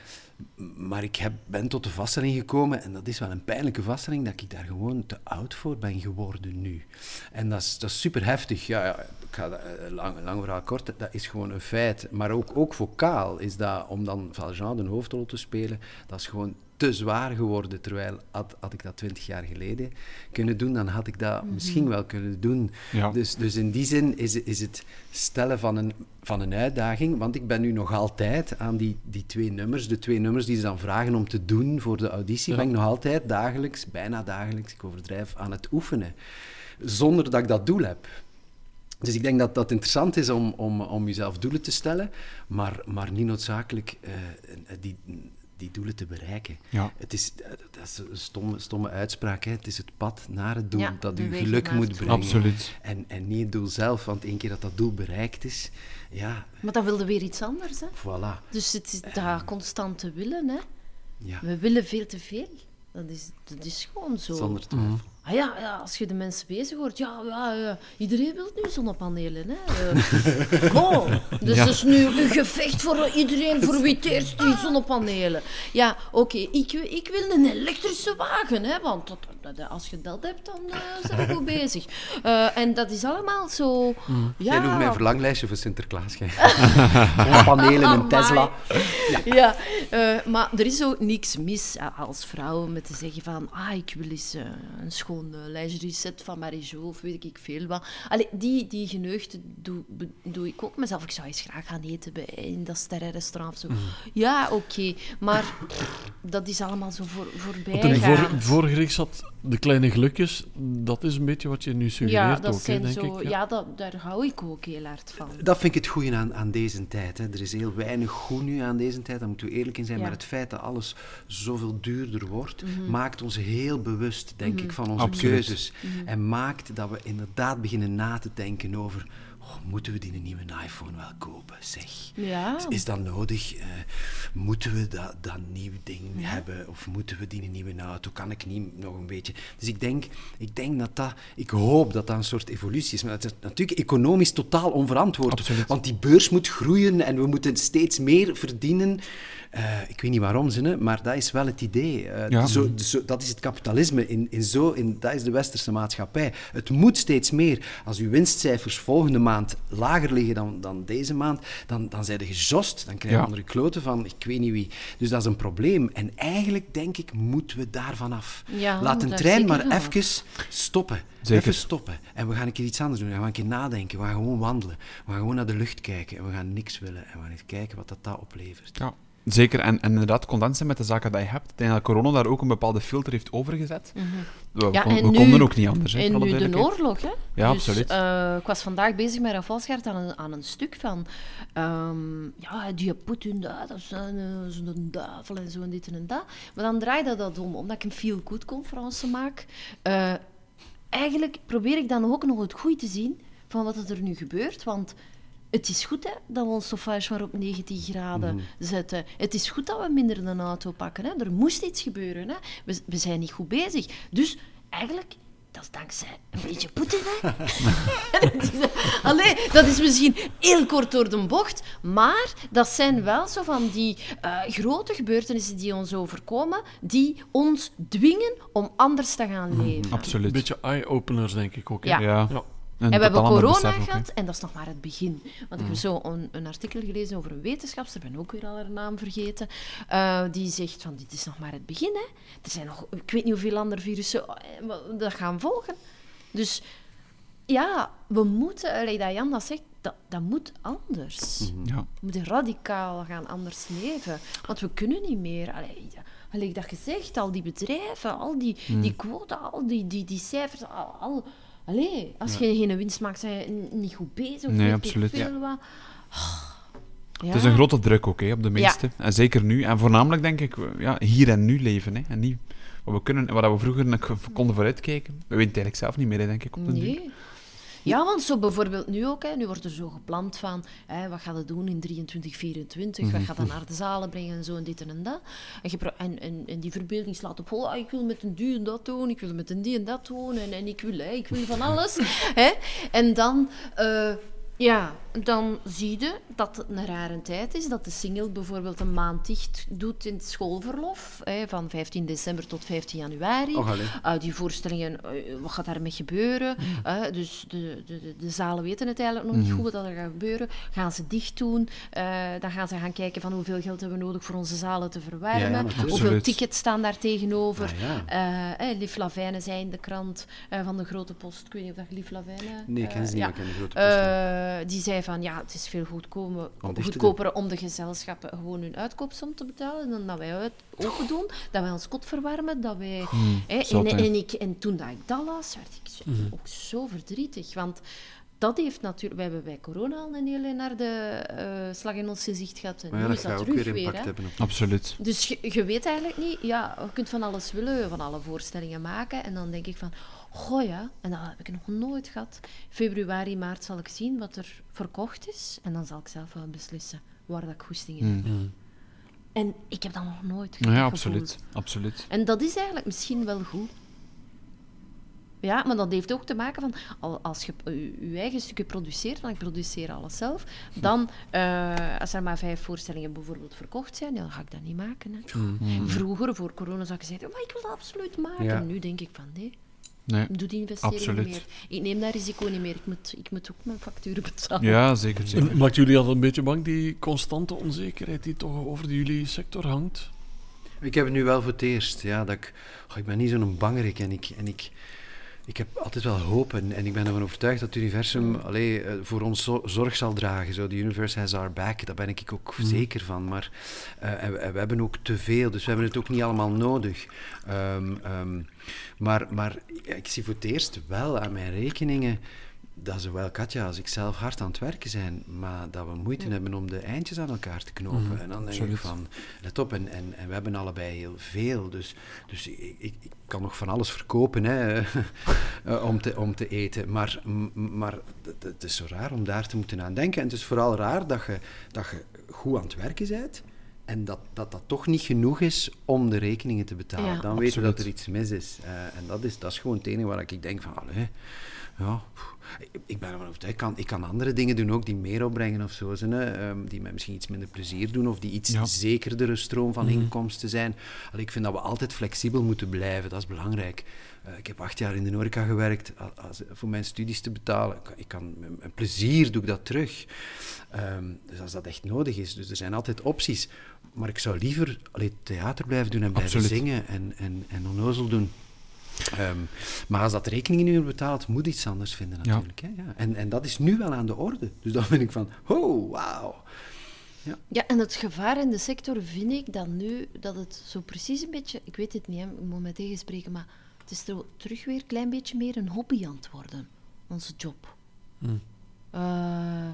Maar ik heb, ben tot de vaststelling gekomen, en dat is wel een pijnlijke vaststelling, dat ik daar gewoon te oud voor ben geworden nu. En dat is, dat is super heftig. Ja, ja, ik ga dat, eh, lang, lang verhaal kort, dat is gewoon een feit. Maar ook, ook vocaal is dat, om dan Valjean de hoofdrol te spelen, dat is gewoon te zwaar geworden. Terwijl had, had ik dat twintig jaar geleden kunnen doen, dan had ik dat misschien wel kunnen doen. Ja. Dus, dus in die zin is, is het stellen van een, van een uitdaging, want ik ben nu nog altijd aan die, die twee nummers, de twee nummers die ze dan vragen om te doen voor de auditie, Ja. ben ik nog altijd dagelijks, bijna dagelijks, ik overdrijf, aan het oefenen. Zonder dat ik dat doel heb. Dus ik denk dat dat interessant is om, om, om jezelf doelen te stellen, maar, maar niet noodzakelijk eh, die, die doelen te bereiken. Ja. Het is, eh, dat is een stomme, stomme uitspraak, hè. het is het pad naar het doel Ja, dat u geluk moet brengen. Absoluut. En, en niet het doel zelf, want één keer dat dat doel bereikt is, ja, Maar dan wilde weer iets anders, hè. voilà. Dus het is dat constante willen, hè. Ja. We willen veel te veel. Dat is, dat is gewoon zo. Zonder twijfel. Ah ja, ja, als je de mensen bezig hoort, ja, ja, iedereen wil nu zonnepanelen. Hè. Oh, dus Ja. het is nu een gevecht voor iedereen, voor wie eerst die zonnepanelen. Ja, oké, ik, ik wil een elektrische wagen, hè, want dat, dat- als je dat hebt, dan eh, zijn we goed bezig. Eh, en dat is allemaal zo... Ja, Jij noemt mijn verlanglijstje voor Sinterklaas. jij. Zonnepanelen, een Tesla. Ja, eh, maar er is ook niks mis eh, als vrouw met te zeggen van ah, ik wil eens eh, een schoon uh, lingerie set van Marie-Jo of weet ik veel wat. Allee, die, die geneugde doe, doe ik ook mezelf. Ik zou eens graag gaan eten bij, in dat sterrenrestaurant of zo. Ja, oké, maar dat is allemaal zo voor, voorbij Want in het voor, vorige reeks zat de kleine gelukjes. Dat is een beetje wat je nu suggereert Ja, dat ook, hè, zijn denk zo, ik. ja, dat, daar hou ik ook heel hard van. Dat vind ik het goede aan, aan deze tijd. Hè. Er is heel weinig goed nu aan deze tijd, daar moeten we eerlijk in zijn. Ja. Maar het feit dat alles zoveel duurder wordt, Mhm. maakt ons heel bewust, denk ik, van onze Absoluut. keuzes. Mhm. En maakt dat we inderdaad beginnen na te denken over... Oh, moeten we die een nieuwe iPhone wel kopen, zeg? Ja. Is, is dat nodig? Eh, moeten we dat, dat nieuw ding hebben? Of moeten we die een nieuwe auto? Kan ik niet nog een beetje... Dus ik denk, ik denk dat dat... Ik hoop dat dat een soort evolutie is. Maar het is natuurlijk economisch totaal onverantwoord. Absoluut. Want die beurs moet groeien en we moeten steeds meer verdienen. Eh, ik weet niet waarom, ze, hè, maar dat is wel het idee. Eh, Ja. zo, zo- dat is het kapitalisme. In, in zo, in, dat is de westerse maatschappij. Het moet steeds meer. Als uw winstcijfers volgende maand lager liggen dan, dan deze maand, dan, dan zijn je gejost. Dan krijg je Ja. je kloten van ik weet niet wie. Dus dat is een probleem. En eigenlijk, denk ik, moeten we daarvan af. Ja, Laat een daar trein maar even stoppen. Zeker. Even stoppen. En we gaan een keer iets anders doen. We gaan een keer nadenken. We gaan gewoon wandelen. We gaan gewoon naar de lucht kijken. En we gaan niks willen. En we gaan eens kijken wat dat, dat oplevert. Ja, zeker. En, en inderdaad, content zijn met de zaken die je hebt. Ik denk dat corona daar ook een bepaalde filter heeft overgezet. We, Mhm. Ja, kon- en we nu- konden ook niet anders. hè, En nu de oorlog, hè? Ja, dus, absoluut. eh, ik was vandaag bezig met Schaert aan een, aan een stuk van... ehm, ja, die Poetin, dat is een, eh, zo'n duivel en zo en dit en dat. Maar dan draaide dat om, omdat ik een feel-good conferentie maak. eh, eigenlijk probeer ik dan ook nog het goede te zien van wat er nu gebeurt, want... Het is goed hè, dat we ons chauffage maar op 19 graden zetten. Het is goed dat we minder een auto pakken. Hè. Er moest iets gebeuren. Hè. We, we zijn niet goed bezig. Dus eigenlijk, dat is dankzij een beetje Poetin. Hè. Is- Allee, dat is misschien heel kort door de bocht, maar dat zijn wel zo van die eh, grote gebeurtenissen die ons overkomen, die ons dwingen om anders te gaan leven. Een Absoluut. beetje eye-openers, denk ik ook. hè. Ja. Ja. Ja. En we hebben corona ook, gehad en dat is nog maar het begin. Want ik heb zo een, een artikel gelezen over een wetenschapster, ben ook weer al haar naam vergeten, eh, die zegt van dit is nog maar het begin. Hè. Er zijn nog, ik weet niet hoeveel andere virussen eh, dat gaan volgen. Dus ja, we moeten, allee, dat Jan dat zegt, dat, dat moet anders. Ja. We moeten radicaal gaan anders leven. Want we kunnen niet meer. Allee, allee, dat gezegd, al die bedrijven, al die, die quota, al die, die, die cijfers. Al, al- allee, als je geen winst maakt, zijn je niet goed bezig. Of Nee, absoluut. Veel wat. Ja. Het is een grote druk ook, hè, op de meeste. En zeker nu. En voornamelijk, denk ik, ja, hier en nu leven. Hè. En niet wat we, kunnen, wat we vroeger konden vooruitkijken. We weten het eigenlijk zelf niet meer, hè, denk ik, op de duur. Ja, want zo bijvoorbeeld nu ook, hè, nu wordt er zo gepland van hè, wat gaat het doen in 23, 24, wat gaat dat naar de zalen brengen en zo en dit en dat. En, en die verbeelding slaat op, oh, ik wil met een die en dat doen, ik wil met een die en dat doen en, en ik, wil, hè, ik wil van alles. hè. En dan, eh, ja, dan zie je dat het een rare tijd is, dat de single bijvoorbeeld een maand dicht doet in het schoolverlof, hè, van 15 december tot 15 januari. Allee. Uh, die voorstellingen, uh, wat gaat daarmee gebeuren? Uh, dus de, de, de, de zalen weten het eigenlijk nog niet goed wat er gaat gebeuren. Gaan ze dicht doen? Dan gaan ze gaan kijken van hoeveel geld hebben we nodig voor onze zalen te verwarmen. Ja, ja, hoeveel tickets staan daar tegenover? Ah, ja. Eh, Lavijne zei in de krant van de Grote Post, ik weet niet of dat Lief Lavijne... Nee, ik ken ze niet, maar ik ken de grote post. Uh, die zei van ja, het is veel goedkomer, goedkoper om de gezelschappen gewoon hun uitkoopsom te betalen dan dat wij uit open doen, dat wij ons kot verwarmen, dat wij... hè, en, en, ik, en toen dat ik dat las, werd ik zo- ook zo verdrietig, want dat heeft natuurlijk... We hebben bij corona al een hele naar de eh, slag in ons gezicht gehad en Maar ja, nu dat is dat terug weer weer. hebben. Op... Absoluut. Dus je, je weet eigenlijk niet, ja, je kunt van alles willen, van alle voorstellingen maken. En dan denk ik van, goh ja, en dat heb ik nog nooit gehad. Februari, maart zal ik zien wat er verkocht is. En dan zal ik zelf wel beslissen waar dat ik goesting in heb. En ik heb dat nog nooit Ja, gevoeld. absoluut. absoluut. En dat is eigenlijk misschien wel goed. Ja, maar dat heeft ook te maken van, al- als je je, eigen stukje produceert, want ik produceer alles zelf, dan, eh, als er maar vijf voorstellingen bijvoorbeeld verkocht zijn, ja, dan ga ik dat niet maken. Hè. Mm. Vroeger, voor corona, zou ik zeggen, maar ik wil dat absoluut maken. Ja. Nu denk ik van, nee, Nee. doe die investering Absoluut. niet meer. Ik neem dat risico niet meer. Ik moet, ik moet ook mijn facturen betalen. Ja, zeker. Maakt jullie altijd een beetje bang, die constante onzekerheid die toch over de jullie sector hangt? Ik heb het nu wel voor het eerst, ja, dat ik, oh, ik ben niet zo'n bangerik en ik, en ik, ik heb altijd wel hoop en, en ik ben ervan overtuigd dat het universum allee, eh, voor ons zo- zorg zal dragen. Zo, the universe has our back, daar ben ik ook zeker van. Maar eh, en we, en we hebben ook te veel, dus we hebben het ook niet allemaal nodig. Ehm, ehm, maar maar ik zie voor het eerst wel aan mijn rekeningen dat zowel Katja als ik zelf hard aan het werken zijn, maar dat we moeite hebben om de eindjes aan elkaar te knopen. En dan denk ik van, let op, en, en, en we hebben allebei heel veel, dus, dus ik, ik, ik kan nog van alles verkopen hè, eh, om, te, om te eten, maar, maar het- het is zo raar om daar te moeten aan denken. En het is vooral raar dat je, dat je goed aan het werken bent, en dat, dat dat toch niet genoeg is om de rekeningen te betalen. Ja. dan weten we dat er Absoluut. iets mis is. Eh, en dat is, dat is gewoon het enige waar ik denk van, allee, ja, ik, ben ervan overtuigd. Ik kan, ik kan andere dingen doen ook die meer opbrengen of zo. zijn, hè, ehm, die mij misschien iets minder plezier doen of die iets Ja. zekerdere stroom van inkomsten zijn. Allee, ik vind dat we altijd flexibel moeten blijven. Dat is belangrijk. Eh, ik heb acht jaar in de horeca gewerkt als, voor mijn studies te betalen. Ik kan, ik kan, met met plezier doe ik dat terug. Ehm, dus als dat echt nodig is. Dus er zijn altijd opties. Maar ik zou liever allee, theater blijven doen en blijven Absoluut. zingen en, en, en onnozel doen. Ehm, maar als dat rekeningen niet meer betaalt, moet iets anders vinden Ja. natuurlijk. Hè? Ja. En, en dat is nu wel aan de orde. Dus dan ben ik van, oh, wauw. Ja, en het gevaar in de sector vind ik dat nu, dat het zo precies een beetje, ik weet het niet, hè, ik moet mij tegenspreken, maar het is er terug weer een klein beetje meer een hobby aan het worden, onze job. Eh,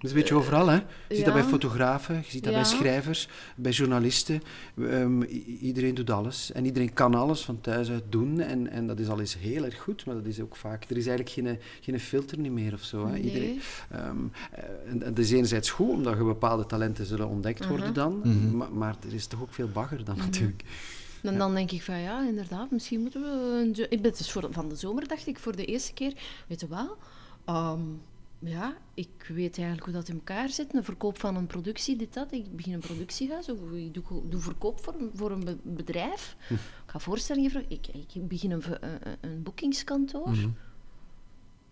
Dat is een beetje overal, hè. Je ziet dat bij fotografen, je ziet dat bij schrijvers, bij journalisten. Ehm, iedereen doet alles. En iedereen kan alles van thuis uit doen. En, en dat is al eens heel erg goed, maar dat is ook vaak... Er is eigenlijk geen, geen filter niet meer of zo, hè. Nee. Iedereen, ehm, eh, en, en dat is enerzijds goed, omdat je bepaalde talenten zullen ontdekt worden dan. maar, maar er is toch ook veel bagger dan natuurlijk. En dan denk ik van ja, inderdaad, misschien moeten we. Een ik ben dus voor, van de zomer dacht ik voor de eerste keer, weet je wel, ehm, ja, ik weet eigenlijk hoe dat in elkaar zit. Een verkoop van een productie, dit, dat. Ik begin een productiehuis of ik doe, doe verkoop voor, een- voor een be- bedrijf. Ik ga voorstellingen vragen. Ik, ik begin een, een, een boekingskantoor.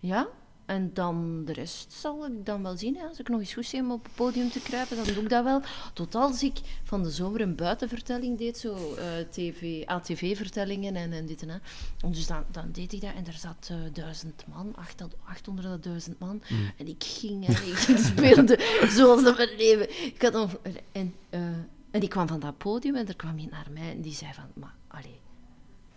Ja, en dan de rest zal ik dan wel zien. Hè. Als ik nog eens goed zie om op het podium te kruipen, dan doe ik dat wel. Tot als ik van de zomer een buitenvertelling deed, zo eh, TV, ATV-vertellingen en, en dit en dat. En dus dan, dan deed ik dat en er zat eh, duizend man, acht- 800.000 man. En ik ging en ik speelde zoals dat mijn leven. Ik had nog, en, eh, en die kwam van dat podium en er kwam iemand naar mij en die zei van, maar, allee,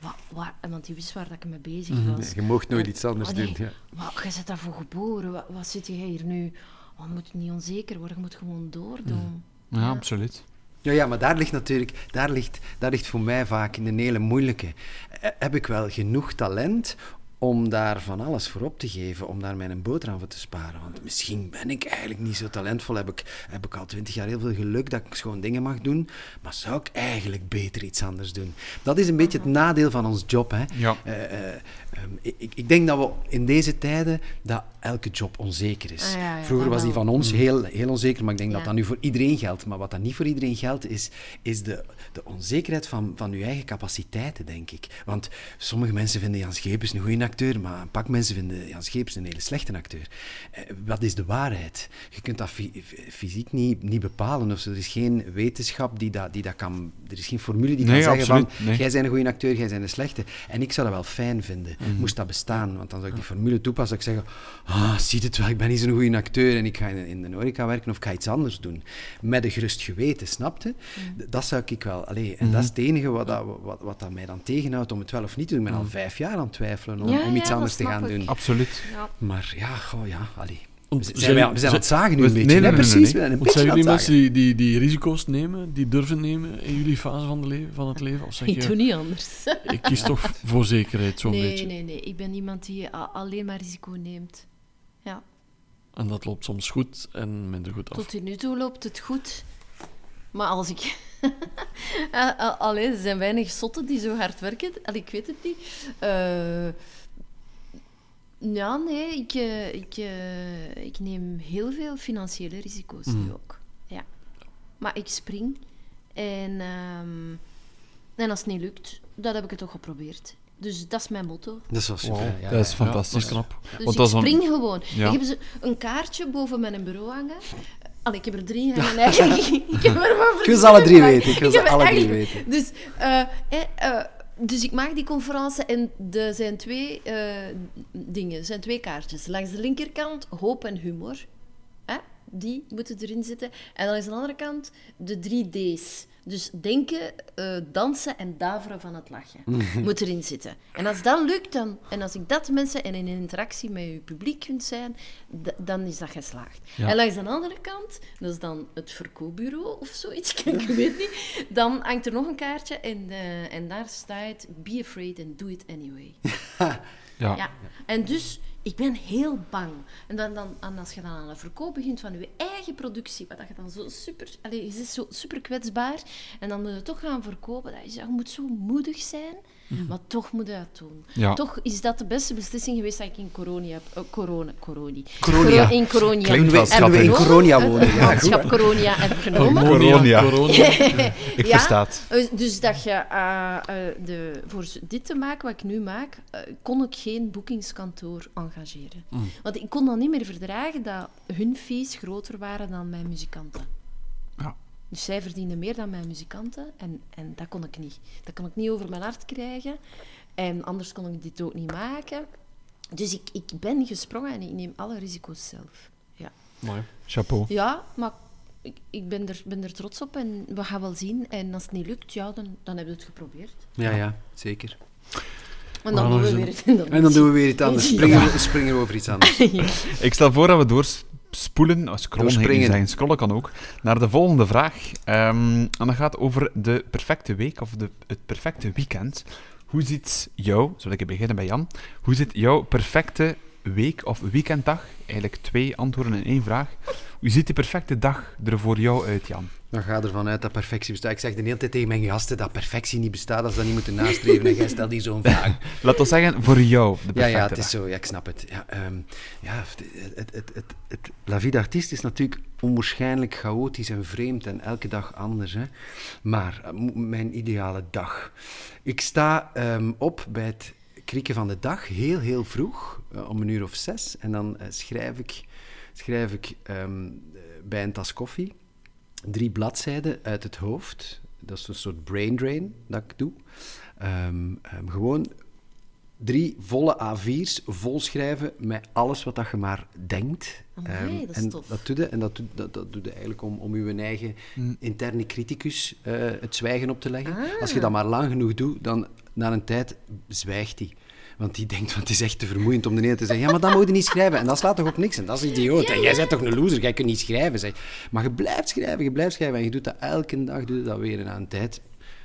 wat, waar, want die wist waar dat ik mee bezig was. Je mocht nooit En- iets anders oh, nee, doen. Ja. Maar je bent daarvoor geboren. Wat, wat zit jij hier nu? Oh, je moet niet onzeker worden, je moet gewoon doordoen. Ja, absoluut. Ja, ja, maar daar ligt natuurlijk, daar ligt, daar ligt voor mij vaak een hele moeilijke. Eh, Heb ik wel genoeg talent om daar van alles voor op te geven, om daar mijn boterham voor te sparen? Want misschien ben ik eigenlijk niet zo talentvol, heb ik, heb ik al twintig jaar heel veel geluk dat ik gewoon dingen mag doen, maar zou ik eigenlijk beter iets anders doen? Dat is een beetje het nadeel van ons job, hè. Ja. Eh, eh, ehm, ik, ik denk dat we in deze tijden dat elke job onzeker is. Ah, ja, ja, Vroeger was die van ons heel, heel onzeker, maar ik denk dat dat nu voor iedereen geldt. Maar wat dat niet voor iedereen geldt, is, is de, de onzekerheid van, van je eigen capaciteiten, denk ik. Want sommige mensen vinden Jan Schepers een goede acteur, maar een pak mensen vinden Jan Schepers een hele slechte acteur. Eh, wat is de waarheid? Je kunt dat fysiek niet, niet bepalen. Of zo. Er is geen wetenschap die dat, die dat kan... Er is geen formule die Nee, kan zeggen absoluut, van... nee. Jij bent een goede acteur, jij bent een slechte. En ik zou dat wel fijn vinden, Mhm. moest dat bestaan. Want dan zou ik die formule toepassen. Zou ik zeggen, ah, zie het wel, ik ben niet zo'n goede acteur en ik ga in, in de horeca werken of ik ga iets anders doen. Met een gerust geweten, snapte? Dat zou ik wel... Allee, en Mhm. dat is het enige wat, dat, wat, wat dat mij dan tegenhoudt om het wel of niet te doen. Ik ben al vijf jaar aan het twijfelen om, Ja, om iets ja, anders te gaan ik. doen. Absoluut. Ja. Maar ja, goh, ja, allee. Zijn zijn, we zijn aan het zagen nu een beetje. nee, nee, nee, nee, precies, nee. we zijn Want jullie aan het mensen die, die, die risico's nemen, die durven nemen in jullie fase van, de leven, van het leven? Of zeg Ik doe niet anders. ik kies toch voor zekerheid zo'n nee, beetje? nee, nee. Ik ben iemand die alleen maar risico neemt. Ja. En dat loopt soms goed en minder goed af. Tot nu toe loopt het goed. Maar als ik... Ah, ah, Allee, er zijn weinig zotten die zo hard werken. Allee, ik weet het niet. Eh, ja, nee, ik, eh, ik, eh, ik neem heel veel financiële risico's nu ook. Ja. Maar ik spring. En, ehm, en als het niet lukt, dan heb ik het toch geprobeerd. Dus dat is mijn motto. Dat is wel super. Wow, ja, dat is ja. fantastisch. dat is knap. Dus Want ik dat een- spring gewoon. Ja. Ik heb zo een kaartje boven mijn bureau hangen. Allee, ik heb er drie hangen eigenlijk. ik heb er maar Ik wil ze alle drie weten. Ik wil heb ze alle drie weten. Dus, eh, eh, eh, dus ik maak die conferentie en er zijn twee eh, dingen. Er zijn twee kaartjes. Langs de linkerkant hoop en humor. Hè? Die moeten erin zitten. En langs de andere kant de drie D's. Dus denken, eh, dansen en daveren van het lachen moet erin zitten. En als dat lukt, dan, en als ik dat mensen en in interactie met je publiek kunt zijn, dan is dat geslaagd. Ja. En langs de andere kant, dat is dan het verkoopbureau of zoiets, ik weet niet, dan hangt er nog een kaartje en, eh, en daar staat be afraid and do it anyway. Ja. Ja. En dus, ik ben heel bang. En, dan, dan, en als je dan aan het verkoop begint van je eigen productie, wat je dan zo super... Allez, je is zo super kwetsbaar. En dan moet je toch gaan verkopen. Dat is, je moet zo moedig zijn, maar toch moet je dat doen. Ja. Toch is dat de beste beslissing geweest dat ik in corona heb... eh, corona, coroni. Coronia. Coro- in coronia Klinkt wel schattig. In. Coronia wonen. Het Ja, landschap coronia heb genomen. Coronia. Coronia. Ik Ja. versta het. Eh, Dus dat je, eh, de, voor dit te maken, wat ik nu maak, eh, kon ik geen boekingskantoor engageren. Want ik kon dan niet meer verdragen dat hun fees groter waren dan mijn muzikanten. Ja. Dus zij verdienen meer dan mijn muzikanten en, en dat kon ik niet. Dat kon ik niet over mijn hart krijgen. En anders kon ik dit ook niet maken. Dus ik, ik ben gesprongen en ik neem alle risico's zelf. Ja. Mooi. Chapeau. Ja, maar ik, ik ben, er, ben er trots op en we gaan wel zien. En als het niet lukt, ja, dan, dan hebben we het geprobeerd. Ja, ja, zeker. En dan doen we weer is het. En dan, En dan doen we weer iets anders. Ja. Springen, we, springen we over iets anders. Ik stel voor dat we doorspoelen, oh, scrollen, zeggen, scrollen kan ook, naar de volgende vraag. Ehm, en dat gaat over de perfecte week, of de, het perfecte weekend. Hoe ziet jouw, zal ik beginnen bij Jan, hoe ziet jouw perfecte week of weekenddag, eigenlijk twee antwoorden in één vraag, hoe ziet die perfecte dag er voor jou uit, Jan? Dan ga ervan uit dat perfectie bestaat. Ik zeg de hele tijd tegen mijn gasten dat perfectie niet bestaat als ze dat niet moeten nastreven. En jij stelt hier zo'n vraag. Laat ons zeggen, voor jou, de Ja, perfecte ja, het dag. is zo. Ja, ik snap het. Ja, ehm, ja, het, het, het, het, het, La vie d'artiest is natuurlijk onwaarschijnlijk chaotisch en vreemd en elke dag anders. Hè. Maar eh, mijn ideale dag. Ik sta ehm, op bij het krieken van de dag, heel, heel vroeg, eh, om een uur of zes. En dan eh, schrijf ik, schrijf ik ehm, eh, bij een tas koffie drie bladzijden uit het hoofd. Dat is een soort brain drain dat ik doe. Ehm, ehm, gewoon drie volle A4's volschrijven met alles wat dat je maar denkt. Amai, Ehm, dat is en tof. dat doe je, en dat doe, dat, dat doe je eigenlijk om, om je eigen interne criticus eh, het zwijgen op te leggen. Ah. Als je dat maar lang genoeg doet, dan na een tijd zwijgt hij. Want die denkt, want het is echt te vermoeiend om de ene te zeggen, ja, maar dat moet je niet schrijven. En dat slaat toch op niks? En dat is idioot. En jij bent toch een loser, jij kunt niet schrijven. Zeg. Maar je blijft schrijven, je blijft schrijven. En je doet dat elke dag, doe je dat weer. En een tijd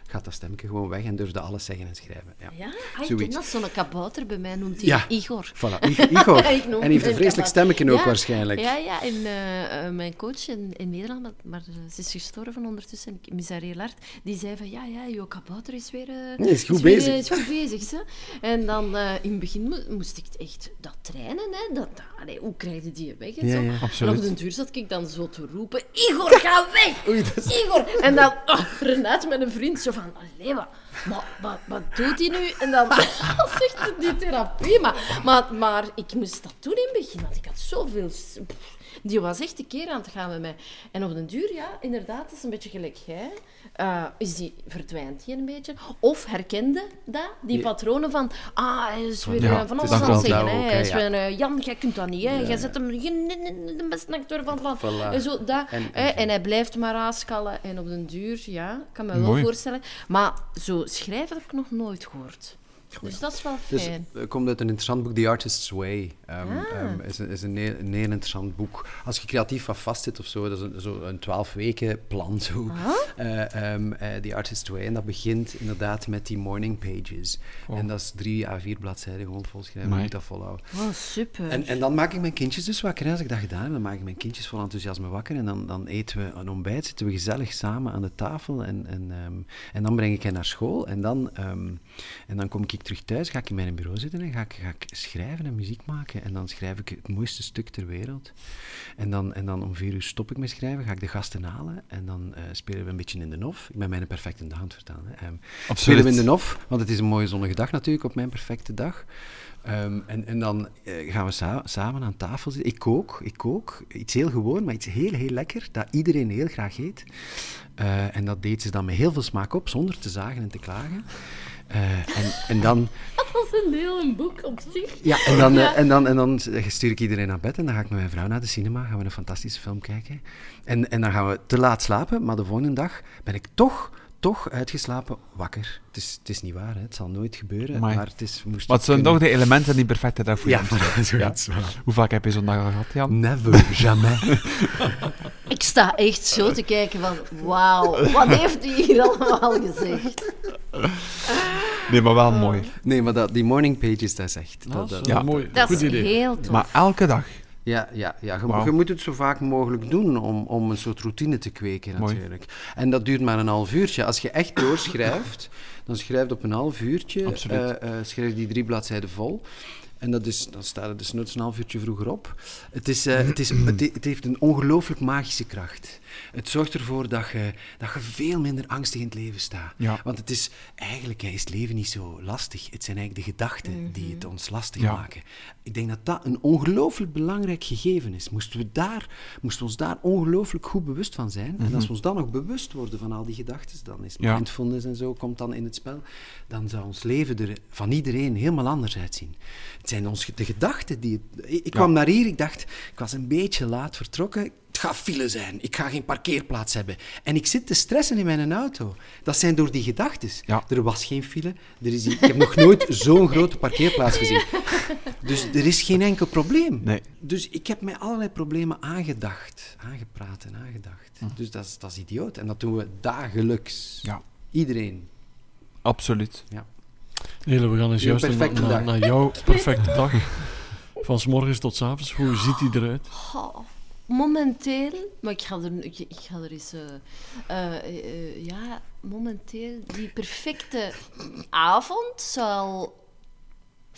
gaat dat stemmetje gewoon weg en durfde alles zeggen en schrijven. Ja, Ja, ah, ik ken Zoiets. dat. Zo'n kabouter bij mij noemt hij Ja. Igor. Voilà, I- Igor. En heeft een vreselijk stemmetje ook Ja, waarschijnlijk. Ja, ja. En eh, eh, mijn coach in, in Nederland, maar, maar eh, ze is gestorven ondertussen, ik mis haar heel hard, die zei van, ja, ja, jouw kabouter is weer... Nee, is goed weer, bezig. is goed bezig, ze. En dan, eh, in het begin mo- moest ik het echt dat trainen, hè. Dat, dat, allee, hoe krijg je die weg en Ja, zo. ja. En Absoluut. op de duur zat ik dan zo te roepen, Igor, ga weg! Igor! En dan, oh, Renate met een vriend zo van, allee, wat, wat, wat, wat doet hij nu? En dan zegt hij die therapie. Maar, maar, maar ik moest dat doen in het begin, want ik had zoveel... Die was echt een keer aan het gaan met mij. En op den duur, ja, inderdaad, dat is een beetje gelijk jij. eh, is die, verdwijnt hij een beetje? Of herkende dat, die Ja. patronen van... Ah, hij is weer Ja, eh, van alles aan het zeggen. hè. Hij is ja. weer, eh, Jan, jij kunt dat niet. Hè. Jij zet hem geen- de beste acteur van het land. Voilà. En, zo, dat, En- hè, en hij blijft maar aanskallen. En op den duur, ja, ik kan me wel Mooi. voorstellen. Maar zo schrijven heb ik nog nooit gehoord. Dus dat is wel Dus fijn. het komt uit een interessant boek, The Artist's Way. Ah. ehm, is een, is een, heel, een heel interessant boek. Als je creatief wat vastzit of zo, dat is een, zo een 12 weken plan. Zo. Ah. Eh, ehm, eh, The Artist's Way. En dat begint inderdaad met die morning pages. Oh. En dat is drie à vier bladzijden gewoon volschrijven. Amai. Moet dat volhouden. Oh, super. En, en dan maak ik mijn kindjes dus wakker. hè. Als ik dat gedaan heb, dan maak ik mijn kindjes vol enthousiasme wakker. En dan, dan eten we een ontbijt, zitten we gezellig samen aan de tafel. En, en, ehm, en dan breng ik hen naar school. En dan, ehm, en dan kom ik terug thuis, ga ik in mijn bureau zitten en ga ik, ga ik schrijven en muziek maken. En dan schrijf ik het mooiste stuk ter wereld. En dan, en dan om vier uur stop ik met schrijven, ga ik de gasten halen. En dan eh, spelen we een beetje in de nof. Ik ben mijn perfecte dag aan het vertellen. Hè. Ehm, spelen we in de nof, want het is een mooie zonnige dag natuurlijk op mijn perfecte dag. Ehm, en, en dan eh, gaan we sa- samen aan tafel zitten. Ik kook, ik kook. Iets heel gewoon, maar iets heel, heel lekker, dat iedereen heel graag eet. Eh, en dat deed ze dan met heel veel smaak op, zonder te zagen en te klagen. Eh, en, en dan... Dat was een heel een boek op zich. Ja, en dan, eh, en, dan, en dan stuur ik iedereen naar bed en dan ga ik met mijn vrouw naar de cinema, gaan we een fantastische film kijken. En, en dan gaan we te laat slapen, maar de volgende dag ben ik toch, toch uitgeslapen wakker. Het is, het is niet waar, hè. het zal nooit gebeuren, Amai. maar het is... Moest Wat zijn kunnen- toch de elementen die perfecte dag voor Ja. Hoe vaak heb je zo'n dag al gehad, Jan? Never, jamais. Ik sta echt zo te kijken van, wauw, wat heeft u hier allemaal gezegd? Nee, maar wel mooi. Nee, maar dat, die morning pages, dat is echt... Dat, dat dat- is Ja. een mooi, Dat goed is idee. heel tof. Maar elke dag. Ja, ja, ja. Je, je moet het zo vaak mogelijk doen om, om een soort routine te kweken, Mooi. natuurlijk. En dat duurt maar een half uurtje. Als je echt doorschrijft, dan schrijf je op een half uurtje, eh, schrijf die drie bladzijden vol. En dat is, dan staat het dus een half uurtje vroeger op. Het, is, eh, het, is, het, he- het heeft een ongelooflijk magische kracht. Het zorgt ervoor dat je, dat je veel minder angstig in het leven staat. Ja. Want het is, eigenlijk is het leven niet zo lastig. Het zijn eigenlijk de gedachten die het ons lastig Ja. maken. Ik denk dat dat een ongelooflijk belangrijk gegeven is. Moesten we, daar, moesten we ons daar ongelooflijk goed bewust van zijn. En als we ons dan nog bewust worden van al die gedachten, dan is Ja. mindfulness en zo komt dan in het spel, dan zou ons leven er van iedereen helemaal anders uitzien. Het zijn ons, de gedachten die... Het, ik ik kwam naar hier, ik dacht, ik was een beetje laat vertrokken. Het gaat file zijn, ik ga geen parkeerplaats hebben. En ik zit te stressen in mijn auto. Dat zijn door die gedachten. Ja. Er was geen file. Er is, ik heb nog nooit zo'n grote parkeerplaats gezien. Dus er is geen enkel probleem. Nee. Dus ik heb mij allerlei problemen aangedacht. Aangepraat en aangedacht. Dus dat is, dat is idioot. En dat doen we dagelijks. Ja, Iedereen. absoluut. Nele, we gaan eens juist naar, perfecte naar, jouw perfecte dag. Van 's morgens tot 's avonds. Hoe ziet die eruit? Momenteel, maar ik ga er, ik, er eens... eh, eh, eh, ja, momenteel, die perfecte avond zal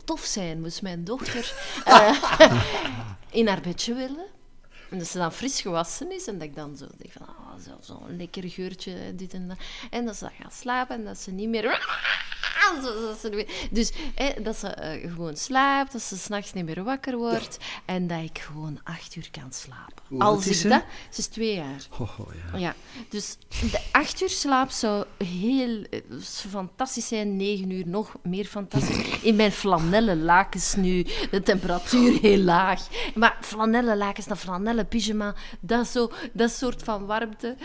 tof zijn. Moest mijn dochter in haar bedje willen. En dat ze dan fris gewassen is en dat ik dan zo denk van, ah, zo, zo'n lekker geurtje, dit en dat. En dat ze dan gaat slapen en dat ze niet meer... Meer- dus hè, dat ze eh, gewoon slaapt, dat ze s'nachts niet meer wakker wordt en dat ik gewoon acht uur kan slapen. Hoe Als is ik ze? dat... Ze is twee jaar. Ho, ho, ja. Ja, dus de acht uur slaap zou heel eh, fantastisch zijn. Negen uur nog meer fantastisch. In mijn flanellen lakens nu, de temperatuur heel laag. Maar flanellen lakens, dat flanellen pyjama, dat, zo, dat soort van warmte.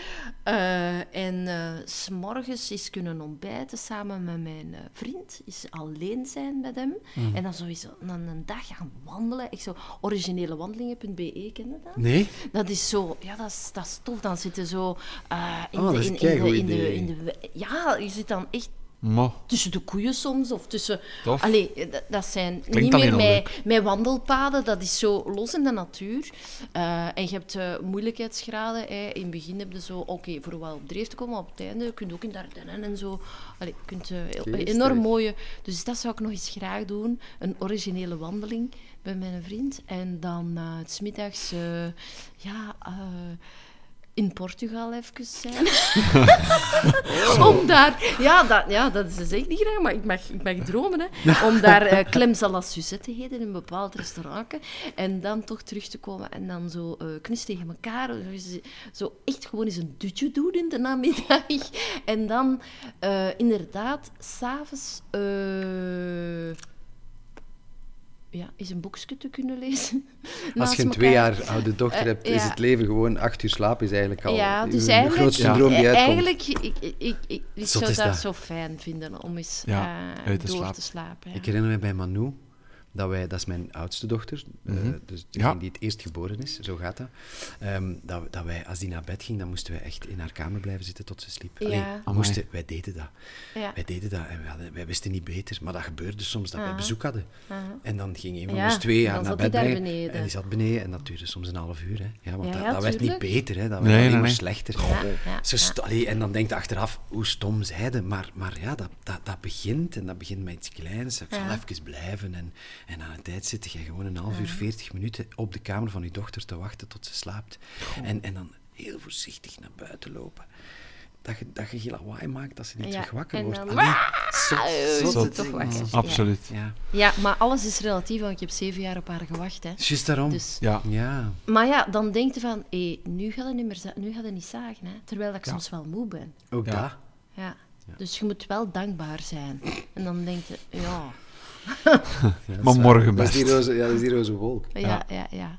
Eh, en s s'morgens is kunnen ontbijten samen met mijn eh, vriend. Is alleen zijn met hem. En dan sowieso dan een dag gaan wandelen. Ik zo origineelewandelingen.be, ken je dat? Nee? Dat is zo, ja, dat is, dat is tof. Dan zitten zo uh, in, Oh, de, in, in, de, in, de, in Ja, je zit dan echt Mo. tussen de koeien soms, of tussen... Tof. Allee, eh, dat, dat zijn Klinkt niet meer met, met wandelpaden, dat is zo los in de natuur. Eh, en je hebt eh, moeilijkheidsgraden. Hè. In het begin heb je zo, oké, voor wel op dreef te komen, maar op het einde kun je ook in de Ardennen en zo. Allee, je kunt Geestig. enorm mooie... Dus dat zou ik nog eens graag doen, een originele wandeling bij mijn vriend. En dan uh, het 's middags, eh, ja... eh, in Portugal even zijn. Om daar... Ja dat, ja, dat is zeker niet graag, maar ik mag, ik mag dromen. Hè. Om daar uh, Clems à la Suzette te eten in een bepaald restaurant. En dan toch terug te komen en dan zo uh, knus tegen elkaar. Zo echt gewoon eens een dutje doen in de namiddag. En dan uh, inderdaad, s'avonds... Uh, ja, is een boekje te kunnen lezen. Als je een twee jaar oude dochter Eh, hebt, is ja. het leven gewoon acht uur slaap is eigenlijk al Ja, dus uw grootste droom die eh, uitkomt. eigenlijk ik, ik, ik, ik, zou dat, dat. zo fijn vinden om eens Ja, eh, uit te door slapen. te slapen. Ja. Ik herinner me bij Manu, dat, wij, dat is mijn oudste dochter, eh, Mhm. dus Ja. die het eerst geboren is, zo gaat dat. Ehm, dat, dat wij, als die naar bed ging, dan moesten wij echt in haar kamer blijven zitten tot ze sliep. Ja. Allee, moesten, wij deden dat. Ja. Wij deden dat en wij, hadden, wij wisten niet beter, maar dat gebeurde soms dat wij bezoek hadden. Aha. En dan ging een van ons twee haar naar bed brengen. beneden. En die zat beneden en dat duurde soms een half uur. Hè. Ja, want Ja, dat, ja, dat werd niet beter, hè. dat werd alleen nee, maar slechter. Ja, ja, Zo allee, en dan denkt je achteraf, hoe stom zeiden, maar, maar ja, dat, dat, dat begint en dat begint met iets kleins. Ik zal Ja. even blijven en, en aan een tijd zit je gewoon een half uur, veertig minuten op de kamer van je dochter te wachten tot ze slaapt. En, en dan heel voorzichtig naar buiten lopen. Dat je, dat je geen lawaai maakt, dat ze niet Ja, terug wakker en wordt. dan- Allee, zot, zot, toch wakker. Ja. Absoluut. Ja, Ja, maar alles is relatief, want ik heb zeven jaar op haar gewacht. Hè. juist daarom. Dus, Ja. Ja. maar ja, dan denk je van, hé, nu gaat het niet meer nu gaat het niet zagen. Hè. Terwijl ik Ja. soms wel moe ben. Ook Ja. dat. Ja. Dus je moet wel dankbaar zijn. En dan denk je, ja, Ja, Maar morgen Dat is die best. roze, ja, dat is die roze wolk. ja, ja, ja.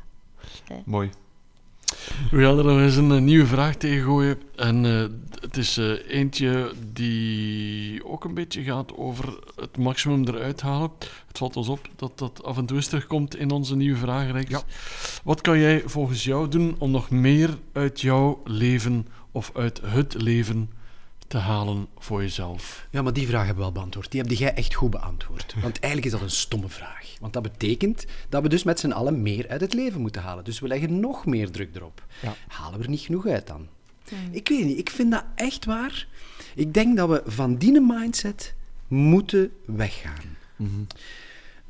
Mooi. We gaan er nog eens een, eh, nieuwe vraag tegen gooien. En eh, het is eh, eentje die ook een beetje gaat over het maximum eruit halen. Het valt ons op dat dat af en toe eens terugkomt in onze nieuwe vragenreeks. Ja. Wat kan jij volgens jou doen om nog meer uit jouw leven of uit het leven te halen voor jezelf? Ja, maar die vraag hebben we al beantwoord. Die heb jij echt goed beantwoord. Want eigenlijk is dat een stomme vraag. Want dat betekent dat we dus met z'n allen meer uit het leven moeten halen. Dus we leggen nog meer druk erop. Ja. Halen we er niet genoeg uit dan? Ik weet niet, ik vind dat echt waar. Ik denk dat we van die mindset moeten weggaan.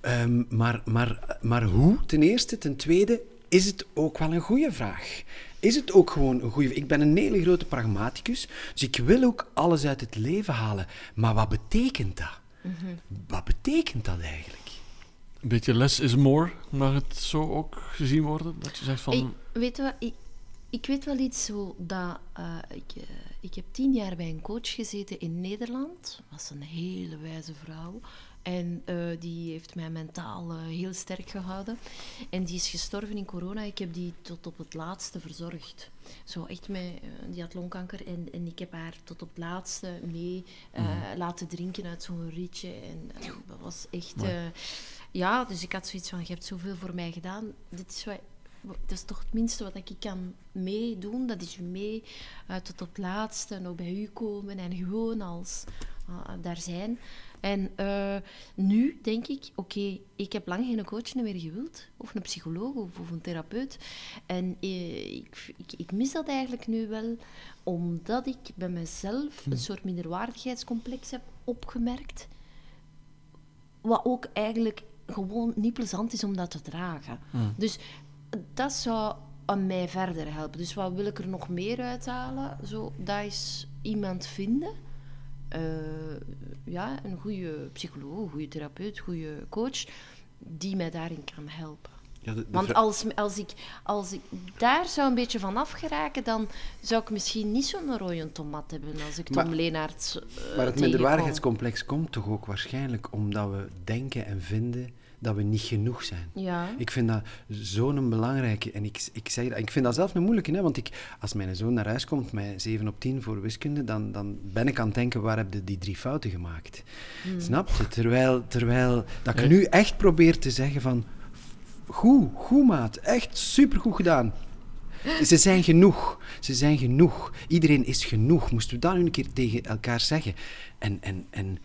Ehm, maar, maar, maar hoe? Ten eerste. Ten tweede is het ook wel een goede vraag. Is het ook gewoon een goede Ik ben een hele grote pragmaticus, dus ik wil ook alles uit het leven halen. Maar wat betekent dat? Wat betekent dat eigenlijk? Een beetje less is more, mag het zo ook gezien worden? Dat je zegt van... Ik, weet je wat, ik, ik weet wel iets zo dat... eh, ik, eh, ik heb tien jaar bij een coach gezeten in Nederland. Dat was een hele wijze vrouw. En eh, die heeft mij mentaal eh, heel sterk gehouden. En die is gestorven in corona. Ik heb die tot op het laatste verzorgd. Zo echt met, eh, die had longkanker en, en ik heb haar tot op het laatste mee eh, laten drinken uit zo'n rietje. En dat was echt... ja, dus ik had zoiets van, je hebt zoveel voor mij gedaan. Dit is wat, dat is toch het minste wat ik kan meedoen. Dat is mee eh, tot op het laatste nog bij u komen en gewoon als ah, daar zijn. En eh, nu denk ik, oké, ik heb lang geen coach meer gewild, of een psycholoog of, of een therapeut. En eh, ik, ik, ik mis dat eigenlijk nu wel, omdat ik bij mezelf een soort minderwaardigheidscomplex heb opgemerkt. Wat ook eigenlijk gewoon niet plezant is om dat te dragen. Dus dat zou aan mij verder helpen. Dus wat wil ik er nog meer uithalen? Zo, dat is iemand vinden. Eh, ja, een goede psycholoog, een goede therapeut, een goede coach, die mij daarin kan helpen. Ja, de, de Want als, als, ik, als ik daar zou een beetje van afgeraken, dan zou ik misschien niet zo'n rode tomat hebben als ik Tom Maar- Leenaerts eh, Maar het minderwaardigheidscomplex komt toch ook waarschijnlijk omdat we denken en vinden dat we niet genoeg zijn. Ja. Ik vind dat zo'n belangrijke. En ik, ik, zeg dat, ik vind dat zelf een moeilijke. Hè? Want ik, als mijn zoon naar huis komt met 7 op 10 voor wiskunde, dan, dan ben ik aan het denken, waar heb je die drie fouten gemaakt? Snap je? Terwijl, terwijl dat ik nu echt probeer te zeggen van... Goed, goed maat. Echt supergoed gedaan. Ze zijn genoeg. Ze zijn genoeg. Iedereen is genoeg. Moesten we dat nu een keer tegen elkaar zeggen? En, en, en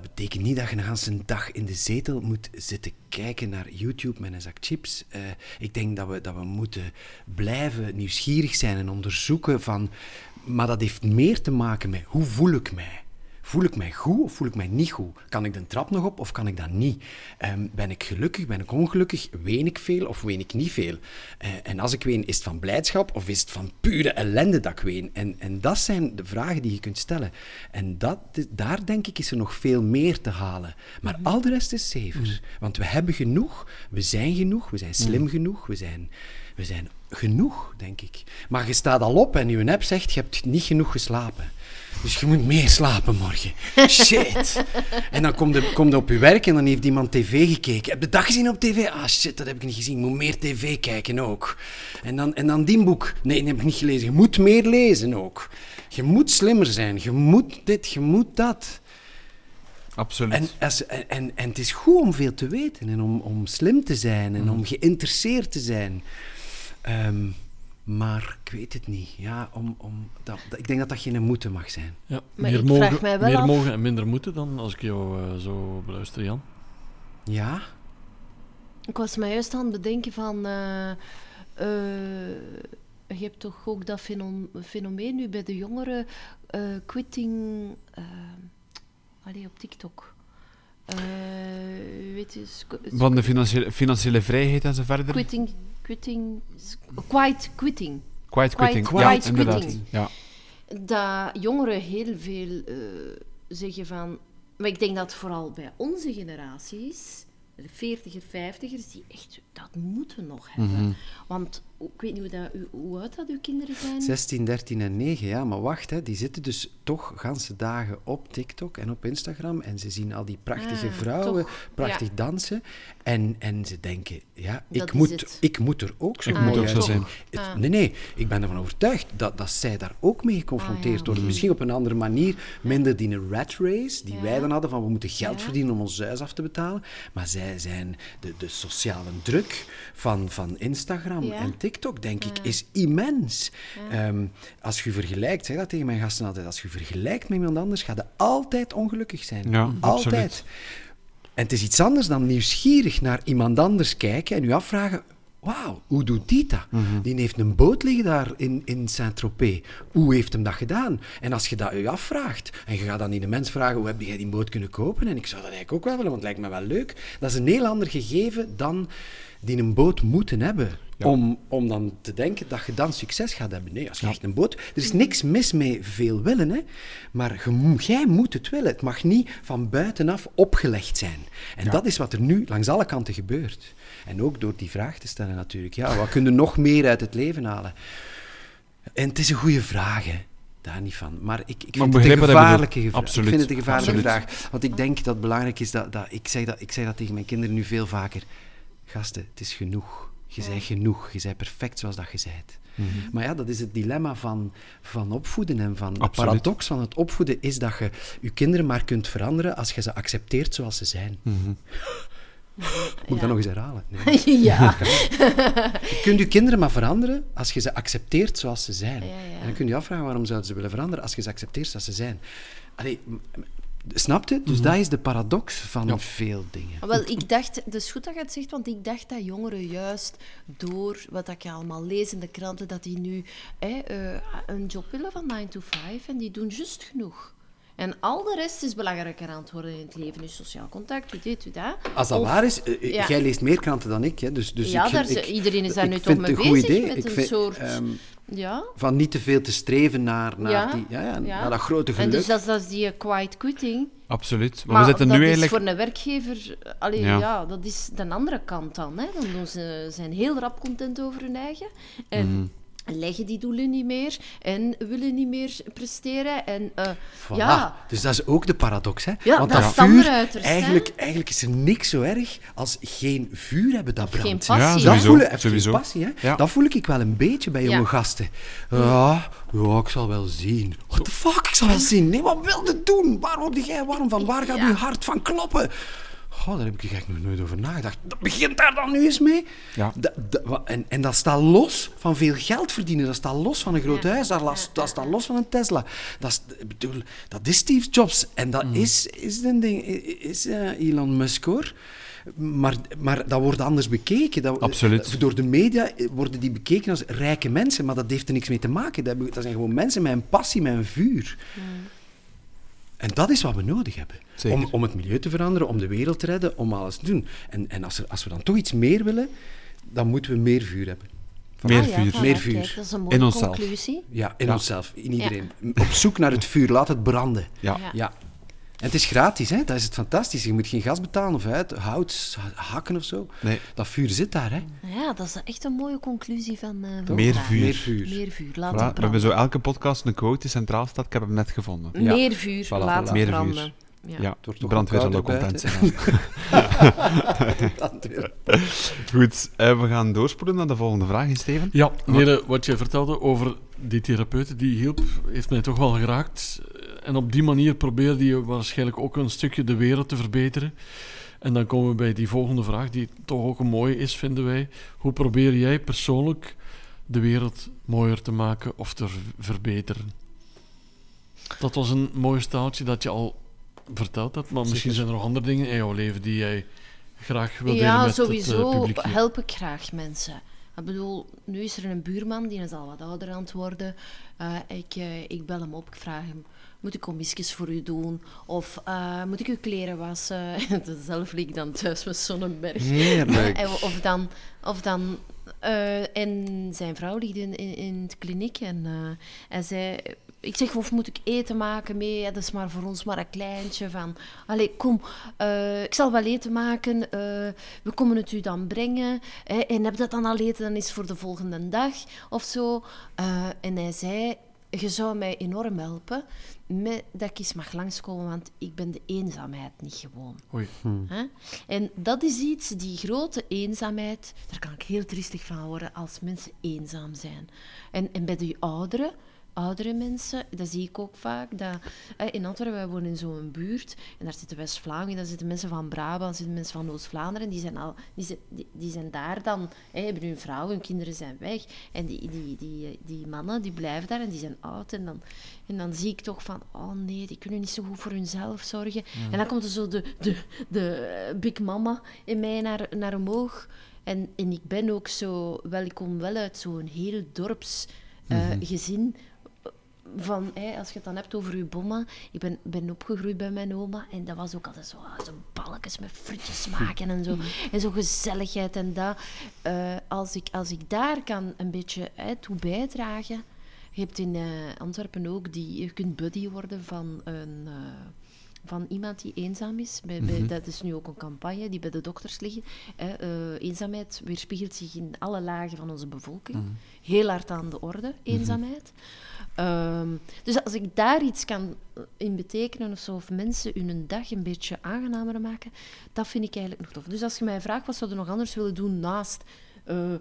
dat betekent niet dat je een hele dag in de zetel moet zitten kijken naar YouTube met een zak chips. Eh, ik denk dat we, dat we moeten blijven nieuwsgierig zijn en onderzoeken van... Maar dat heeft meer te maken met hoe voel ik mij? Voel ik mij goed of voel ik mij niet goed? Kan ik de trap nog op of kan ik dat niet? Ehm, ben ik gelukkig, ben ik ongelukkig? Ween ik veel of ween ik niet veel? Eh, en als ik ween, is het van blijdschap of is het van pure ellende dat ik ween? En, en dat zijn de vragen die je kunt stellen. En dat, daar denk ik is er nog veel meer te halen. Maar al de rest is zever. Want we hebben genoeg, we zijn genoeg, we zijn slim genoeg, we zijn we zijn genoeg, denk ik. Maar je staat al op en je app zegt, je hebt niet genoeg geslapen. Dus je moet meer slapen morgen. Shit. En dan komt je, kom op je werk en dan heeft iemand tv gekeken. Heb je dat gezien op tv? Ah, shit, dat heb ik niet gezien. Je moet meer tv kijken ook. En dan, en dan die boek. Nee, dat heb ik niet gelezen. Je moet meer lezen ook. Je moet slimmer zijn. Je moet dit, je moet dat. Absoluut. En, als, en, en, en het is goed om veel te weten en om, om slim te zijn en om geïnteresseerd te zijn. Ehm, maar ik weet het niet. Ja, om, om, dat, ik denk dat dat geen moeten mag zijn. Ja, Maar meer ik mogen, vraag mij wel meer af- mogen en minder moeten dan, als ik jou eh, zo beluister, Jan. Ja? Ik was mij juist aan het bedenken van... eh, eh, je hebt toch ook dat fenom- fenomeen nu bij de jongeren, eh, quitting... allee, op TikTok. Eh, weet je, squ- Van de financiële, financiële vrijheid en zo verder. quitting... Quitting... Quiet quitting. Quiet quitting. Quiet- ja, quiet inderdaad. quitting. Ja. dat jongeren heel veel eh, zeggen van... Maar ik denk dat vooral bij onze generaties, de 40er, 50ers, die echt dat moeten nog hebben. Mhm. Want ik weet niet hoe, dat, hoe oud dat uw kinderen zijn. 16, 13 en 9, ja. Maar wacht, hè, die zitten dus toch ganse dagen op TikTok en op Instagram. En ze zien al die prachtige Ah, vrouwen toch, prachtig dansen. En, en ze denken, ja, ik moet, ik moet er ook zo Ik moet mooi ook zo uitzien. zijn. Ah. Nee, nee, ik ben ervan overtuigd dat, dat zij daar ook mee geconfronteerd Ah, ja. worden. Misschien op een andere manier, minder die een rat race, die Ja. wij dan hadden, van we moeten geld Ja. verdienen om ons huis af te betalen. Maar zij zijn, de, de sociale druk van, van Instagram Ja. en TikTok, denk ik, is immens. Ehm, als je vergelijkt, zeg dat tegen mijn gasten altijd, als je vergelijkt met iemand anders, ga je altijd ongelukkig zijn. Ja, altijd. absoluut. En het is iets anders dan nieuwsgierig naar iemand anders kijken en je afvragen. Wauw, hoe doet die dat? Mhm. Die heeft een boot liggen daar in, in Saint-Tropez. Hoe heeft hem dat gedaan? En als je dat je afvraagt, en je gaat dan die mens vragen, hoe heb jij die boot kunnen kopen? En ik zou dat eigenlijk ook wel willen, want het lijkt me wel leuk. Dat is een heel ander gegeven dan die een boot moeten hebben. Ja. Om, om dan te denken dat je dan succes gaat hebben. Nee, als je echt een boot... Er is niks mis mee veel willen, hè. Maar je jij moet het willen. Het mag niet van buitenaf opgelegd zijn. En dat is wat er nu langs alle kanten gebeurt. En ook door die vraag te stellen natuurlijk. Ja, wat kun je nog meer uit het leven halen? En het is een goede vraag, hè. Daar niet van. Maar ik, ik Maar vind het een gevaarlijke. Ik vind het een gevaarlijke Absoluut. vraag. Want ik denk dat het belangrijk is dat... dat ik, zeg dat ik zeg dat tegen mijn kinderen nu veel vaker. Gasten, het is genoeg. Je bent genoeg. Je bent perfect zoals dat je bent. Mhm. Maar ja, dat is het dilemma van, van opvoeden en van... De Absoluut. paradox van het opvoeden is dat je je kinderen maar kunt veranderen als je ze accepteert zoals ze zijn. Mhm. Moet ik dat nog eens herhalen? Nee. ja. Je kunt je kinderen maar veranderen als je ze accepteert zoals ze zijn. Ja, ja. En dan kun je je afvragen waarom zouden ze willen veranderen als je ze accepteert zoals ze zijn. Allee, snap je? Dus dat is de paradox van Ja. veel dingen. Ah, Wel, ik dacht, het is goed dat je het zegt, want ik dacht dat jongeren juist door wat ik allemaal lees in de kranten, dat die nu hè, eh, een job willen van 9 to 5 en die doen juist genoeg. En al de rest is belangrijker aan het worden in het leven. Dus sociaal contact, doe dit, doe dat. Als dat Of- waar is, eh, ja. jij leest meer kranten dan ik, hè, dus, dus Ja, ik, daar ik- iedereen is daar nu toch mee bezig, idee. met Ik een vind, soort- ehm, Ja. van niet te veel te streven naar, naar, Ja, die, ja, ja, ja. naar dat grote En geluk. dus dat, is- dat is die quiet quitting. Absoluut. Maar, Maar we zitten dat nu is eigenlijk... voor een werkgever... eh, Allee, Ja. ja. dat is de andere kant dan. Hè. Dan doen ze, zijn heel rap content over hun eigen. En Mhm. Leggen die doelen niet meer. En willen niet meer presteren. En eh, Voilà. ja... Dus dat is ook de paradox. Hè? Ja, Want dat dat vuur, hè? eigenlijk, eigenlijk is er niks zo erg als geen vuur hebben dat geen brandt. passie. Ja, Dat Dat sowieso. voelen, even sowieso. geen passie, hè? Ja. Dat voel ik wel een beetje bij jonge Ja. gasten. Ja, ja, ik zal wel zien. What the fuck, ik zal wel zien. Nee, wat wil je doen? Waar word jij warm van? Waar gaat Ja. je hart van kloppen? Goh, daar heb ik eigenlijk nog nooit over nagedacht. Dat begint daar dan nu eens mee. Ja. En, en dat staat los van veel geld verdienen. Dat staat los van een groot Ja. huis. Dat, las- dat staat los van een Tesla. Dat is, bedoel, dat is Steve Jobs. En dat is, is, een ding, is eh, Elon Musk, hoor. Maar, maar dat wordt anders bekeken. Dat, Absoluut. Door de media worden die bekeken als rijke mensen, maar dat heeft er niks mee te maken. Dat, zijn gewoon mensen met een passie, met een vuur. En dat is wat we nodig hebben. Zeker. Om, om het milieu te veranderen, om de wereld te redden, om alles te doen. En, en als, er, als we dan toch iets meer willen, dan moeten we meer vuur hebben. Meer Ah vuur. Meer kijk, vuur. dat is een mooie In onszelf. conclusie. Ja, in Ja. onszelf, in iedereen. Op zoek naar het vuur, laat het branden. Ja. Ja. En het is gratis, hè? dat is het fantastische. Je moet geen gas betalen of uit, hout hakken of zo. Nee. Dat vuur zit daar. Hè? Ja, dat is echt een mooie conclusie van uh, van Meer vuur. Meer vuur. Meer vuur, laat Voilà, we hebben zo elke podcast een quote die centraal staat. Ik heb hem net gevonden. Ja. Meer vuur, Voilà, laat voilà. Meer branden. vuur. Ja. Brandweer zal wel ook content zijn. Goed, eh, we gaan doorspoelen naar de volgende vraag, Steven. Ja, Nere, wat jij vertelde over die therapeut die hielp, heeft mij toch wel geraakt. En op die manier probeerde je waarschijnlijk ook een stukje de wereld te verbeteren. En dan komen we bij die volgende vraag, die toch ook een mooie is, vinden wij. Hoe probeer jij persoonlijk de wereld mooier te maken of te ver- verbeteren? Dat was een mooi staaltje dat je al verteld hebt, maar misschien zijn er nog andere dingen in jouw leven die jij graag wil delen Ja, met het sowieso eh, publiek. hier. help ik graag mensen. Ik bedoel, nu is er een buurman, die is al wat ouder aan het worden. Eh, ik, eh, ik bel hem op, ik vraag hem, moet ik commissies voor u doen? Of eh, moet ik uw kleren wassen? Zelf lig ik dan thuis met Sonnenberg. Heerlijk. Of dan, of dan eh, en zijn vrouw ligt in, in, in het kliniek en eh, hij zei... Ik zeg, of moet ik eten maken mee? Ja, dat is maar voor ons maar een kleintje van... Allee, kom, eh, ik zal wel eten maken. eh, we komen het u dan brengen. hè, en heb dat dan al eten, dan is het voor de volgende dag of zo. Eh, en hij zei, je zou mij enorm helpen met, dat ik eens mag langskomen, want ik ben de eenzaamheid niet gewoon. Oei. Hè? En dat is iets, die grote eenzaamheid, daar kan ik heel triestig van worden als mensen eenzaam zijn. En, en bij de ouderen, oudere mensen, dat zie ik ook vaak. Dat, eh, in Antwerpen, wij wonen in zo'n buurt, en daar zitten West-Vlamingen, daar zitten mensen van Brabant, daar zitten mensen van Oost-Vlaanderen, die zijn, al, die, zijn, die, die zijn daar dan, hè, hebben hun vrouw, hun kinderen zijn weg, en die, die, die, die mannen, die blijven daar, en die zijn oud, en dan, en dan zie ik toch van, oh nee, die kunnen niet zo goed voor hunzelf zorgen. En dan komt er zo de, de, de big mama in mij naar, naar omhoog. En, en ik ben ook zo, wel, ik kom wel uit zo'n heel dorps eh, gezin. Van, hè, als je het dan hebt over je bomma. Ik ben, ben opgegroeid bij mijn oma. En dat was ook altijd zo, ah, zo balkjes met frietjes maken en zo. En zo gezelligheid en dat. Eh, als, ik, als ik daar kan een beetje hè, toe bijdragen. Je hebt in eh, Antwerpen ook die, je kunt buddy worden van een, eh, van iemand die eenzaam is. Bij, bij- dat is nu ook een campagne die bij de dokters liggen. Hè. Eh, eenzaamheid weerspiegelt zich in alle lagen van onze bevolking. Heel hard aan de orde, eenzaamheid. Ehm, dus als ik daar iets kan in betekenen of zo, of mensen hun dag een beetje aangenamer maken, dat vind ik eigenlijk nog tof. Dus als je mij vraagt, wat zou je nog anders willen doen naast eh, eh,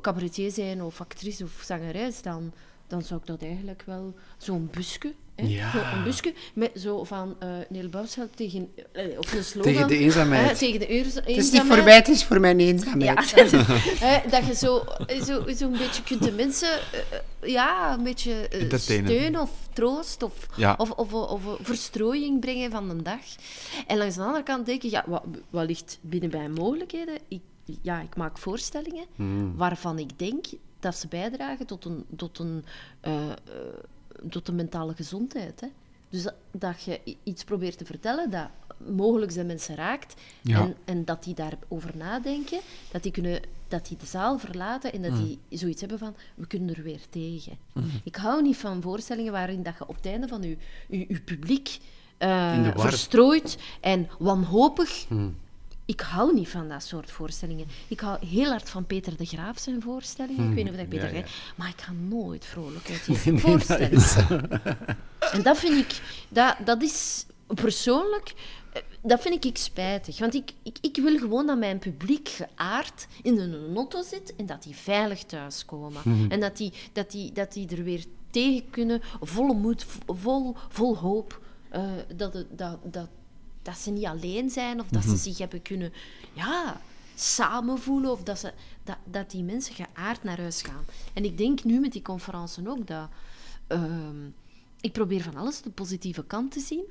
cabaretier zijn of actrice of zangeres, dan, dan zou ik dat eigenlijk wel zo'n busje, hè, Ja. zo een busje met zo van eh Neil tegen, eh, of een slogan. Tegen de eenzaamheid. hè, tegen de Het is niet voor mij, het is voor mijn eenzaamheid. Ja, hè, dat je zo, zo, zo een beetje kunt de mensen eh, ja, een beetje steun of troost of, Ja. of, of, of, verstrooiing brengen van de dag. En langs de andere kant denk ik, ja, wat, wat ligt binnen mijn mogelijkheden? Ik, ja, ik maak voorstellingen waarvan ik denk dat ze bijdragen tot een, tot een, eh, eh, tot een mentale gezondheid. Hè. Dus dat, dat je iets probeert te vertellen dat mogelijk de mensen raakt Ja. en, en dat die daarover nadenken, dat die, kunnen, dat die de zaal verlaten en dat die zoiets hebben van, we kunnen er weer tegen. Ik hou niet van voorstellingen waarin dat je op het einde van je, je, je publiek war. verstrooid en wanhopig... Ik hou niet van dat soort voorstellingen. Ik hou heel hard van Peter de Graaf zijn voorstellingen. Ik weet niet of dat Peter Ja, ja. Graaf- Maar ik ga nooit vrolijk uit die voorstellingen. En dat vind ik... Dat, dat is persoonlijk... eh, Dat vind ik spijtig. Want ik, ik, ik wil gewoon dat mijn publiek geaard in een auto zit en dat die veilig thuiskomen. En dat die, dat, die, dat die er weer tegen kunnen, volle moed, vol, vol hoop. eh, dat, het- dat, dat, dat ze niet alleen zijn of dat ze zich hebben kunnen ja, samen voelen of dat, ze, dat, dat die mensen geaard naar huis gaan. En ik denk nu met die conferentie ook dat ehm, ik probeer van alles de positieve kant te zien.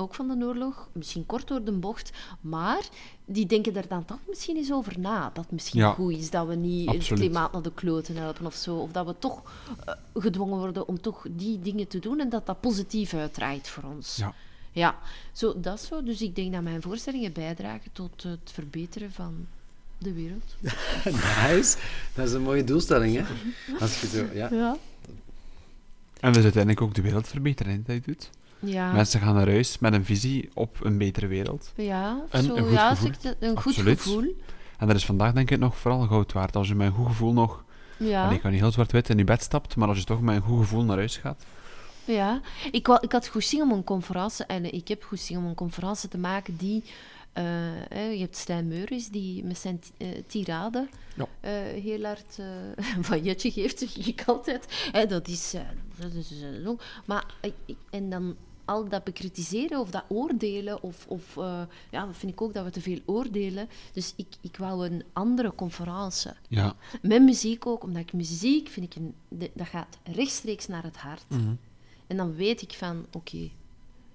Ook van de oorlog, misschien kort door de bocht, maar die denken er dan toch misschien eens over na. Dat het misschien Ja, goed is dat we niet het klimaat naar de kloten helpen of zo. Of dat we toch eh, gedwongen worden om toch die dingen te doen en dat dat positief uitdraait voor ons. Ja. Ja, zo, dat is zo. Dus ik denk dat mijn voorstellingen bijdragen tot het verbeteren van de wereld. Nice. Dat is een mooie doelstelling, hè? Als je zo, ja. Ja. En dus uiteindelijk ook de wereld verbeteren, hè, dat je doet. Ja. Mensen gaan naar huis met een visie op een betere wereld. Ja, En zo, een goed ja, gevoel. een goed Absoluut. gevoel. En dat is vandaag denk ik nog vooral goud waard. Als je met een goed gevoel nog... Ja. Allee, ik kan niet heel zwart-wit in je bed stapt, maar als je toch met een goed gevoel naar huis gaat. Ja, ik, wou, ik had goed zin om een conferentie, en ik heb goed zin om een conferentie te maken die, eh, je hebt Stijn Meuris, die met zijn eh, tirade Ja. eh, heel hard eh, van Jetje geeft, zeg ik altijd. Dat is, eh, dat is eh. Maar, en dan al dat bekritiseren of dat oordelen, of, of eh, ja, dat vind ik ook dat we te veel oordelen. Dus ik, ik wou een andere conferentie. Ja. Met muziek ook, omdat ik muziek vind ik een, dat gaat rechtstreeks naar het hart. En dan weet ik van, oké,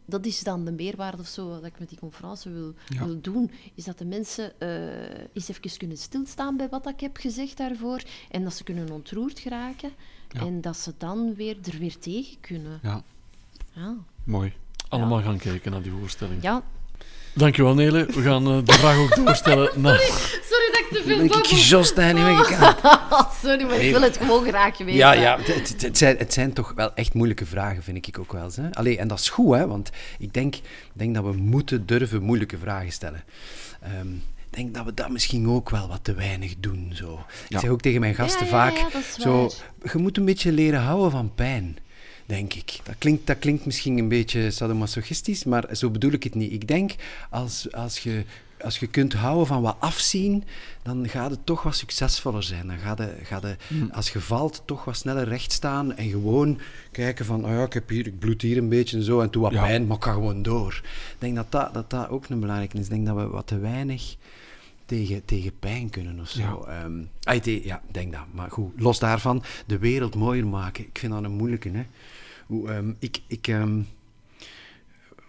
dat is dan de meerwaarde of zo wat ik met die conferentie wil, Ja. wil doen. Is dat de mensen eh eens even kunnen stilstaan bij wat ik heb gezegd daarvoor. En dat ze kunnen ontroerd geraken. Ja. En dat ze dan weer er weer tegen kunnen. Ja, Ja, mooi. Allemaal gaan kijken naar die voorstelling. ja. Dankjewel, Nele. We gaan eh, de vraag ook doorstellen naar... Sorry dat ik te Ben veel ik babbel. gejost en niet. Sorry, maar ik wil het gewoon graag weten. Ja, ja het, het- het zijn, het zijn toch wel echt moeilijke vragen, vind ik ook wel. Hè? Allee, en dat is goed, hè, want ik denk, denk dat we moeten durven moeilijke vragen stellen. Ehm, ik denk dat we dat misschien ook wel wat te weinig doen. Zo. Ik zeg ook tegen mijn gasten Ja, ja, vaak, zo, je moet een beetje leren houden van pijn. Denk ik. Dat klinkt, dat klinkt misschien een beetje sadomasochistisch, maar zo bedoel ik het niet. Ik denk, als, als, je, als je kunt houden van wat afzien, dan gaat het toch wat succesvoller zijn. Dan gaat het, gaat het, als je valt, toch wat sneller recht staan en gewoon kijken van, oh ja, ik, heb hier, ik bloed hier een beetje en zo, en toe wat Ja. pijn, maar ik ga gewoon door. Ik denk dat dat, dat, dat ook een belangrijke is. Ik denk dat we wat te weinig tegen, tegen pijn kunnen of zo. Ja. Ehm, ja, denk dat. Maar goed, los daarvan, de wereld mooier maken. Ik vind dat een moeilijke. Hè. Hoe, ehm, ik, ik, ehm,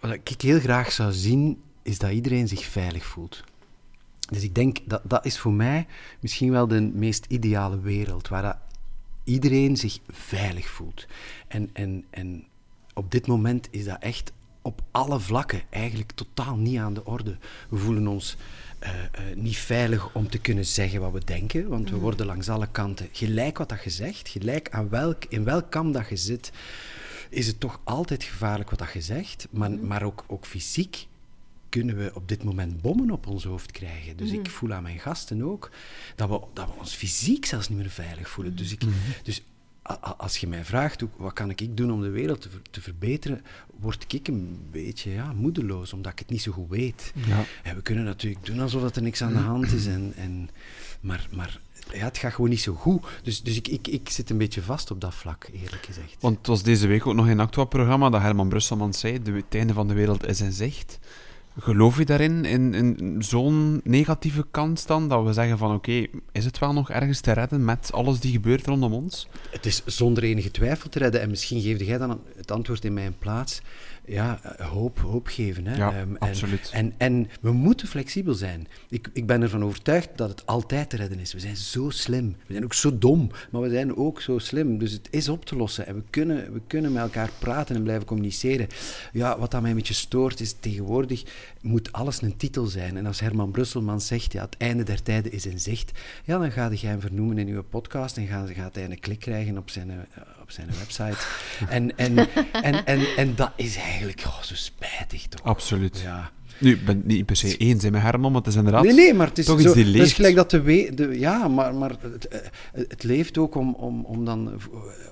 wat ik heel graag zou zien, is dat iedereen zich veilig voelt. Dus ik denk dat dat is voor mij misschien wel de meest ideale wereld, waar dat iedereen zich veilig voelt. En, en, en op dit moment is dat echt op alle vlakken eigenlijk totaal niet aan de orde. We voelen ons eh, eh, niet veilig om te kunnen zeggen wat we denken, want we worden langs alle kanten, gelijk wat dat je zegt, gelijk aan welk, in welk kamp dat je zit, is het toch altijd gevaarlijk wat dat je zegt, maar, maar ook, ook fysiek kunnen we op dit moment bommen op ons hoofd krijgen. Dus ik voel aan mijn gasten ook dat we, dat we ons fysiek zelfs niet meer veilig voelen. Dus, ik, dus als je mij vraagt, wat kan ik doen om de wereld te, ver- te verbeteren, word ik een beetje ja, moedeloos, omdat ik het niet zo goed weet. Ja. En we kunnen natuurlijk doen alsof dat er niks aan de hand is, en, en, maar, maar ja, het gaat gewoon niet zo goed. Dus, dus ik, ik, ik zit een beetje vast op dat vlak, eerlijk gezegd. Want het was deze week ook nog in een Actua-programma dat Herman Brusselman zei, de, het einde van de wereld is in zicht. Geloof je daarin, in, zo'n negatieve kant dan, dat we zeggen van oké, is het wel nog ergens te redden met alles die gebeurt rondom ons? Het is zonder enige twijfel te redden. En misschien geefde jij dan het antwoord in mijn plaats. Ja, eh, hoop, hoop geven. Hè. Ja, Ehm, en, absoluut. En, en we moeten flexibel zijn. Ik, ik ben ervan overtuigd dat het altijd te redden is. We zijn zo slim. We zijn ook zo dom, maar we zijn ook zo slim. Dus het is op te lossen. En we kunnen, we kunnen met elkaar praten en blijven communiceren. Ja, wat dat mij een beetje stoort, is tegenwoordig moet alles een titel zijn. En als Herman Brusselman zegt, ja, het einde der tijden is in zicht, ja, dan ga je hem vernoemen in uw podcast en gaat, gaat hij een klik krijgen op zijn, eh, op zijn website. En, en, en, en, en dat is eigenlijk oh, zo spijtig, toch? Absoluut. Ja. Nu, ik ben het niet per se eens hè, met Herman, maar het is inderdaad Nee, nee, maar het is toch zo, iets die dat is leeft. gelijk dat de, we, de Ja, maar, maar het, eh, het leeft ook om, om, om dan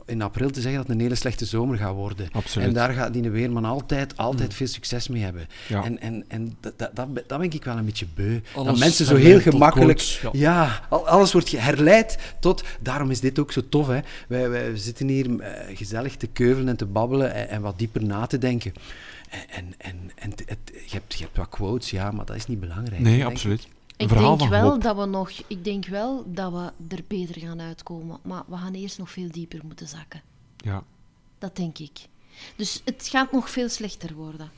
in april te zeggen dat het een hele slechte zomer gaat worden. Absoluut. En daar gaat die Weerman altijd, altijd veel succes mee hebben. Ja. En, en, en dat, dat, dat, ben- dat ben ik wel een beetje beu. dat Alles mensen zo heel gemakkelijk... ja. ja, al- alles wordt herleid tot... Daarom is dit ook zo tof, hè. Wij, wij zitten hier eh, gezellig te keuvelen en te babbelen en, en wat dieper na te denken. En, en, en, het- je, hebt, je hebt wat quotes, ja, maar dat is niet belangrijk. Nee, absoluut. Ik denk, wel hoop. dat we nog, ik denk wel dat we er beter gaan uitkomen. Maar we gaan eerst nog veel dieper moeten zakken. Ja. Dat denk ik. Dus het gaat nog veel slechter worden.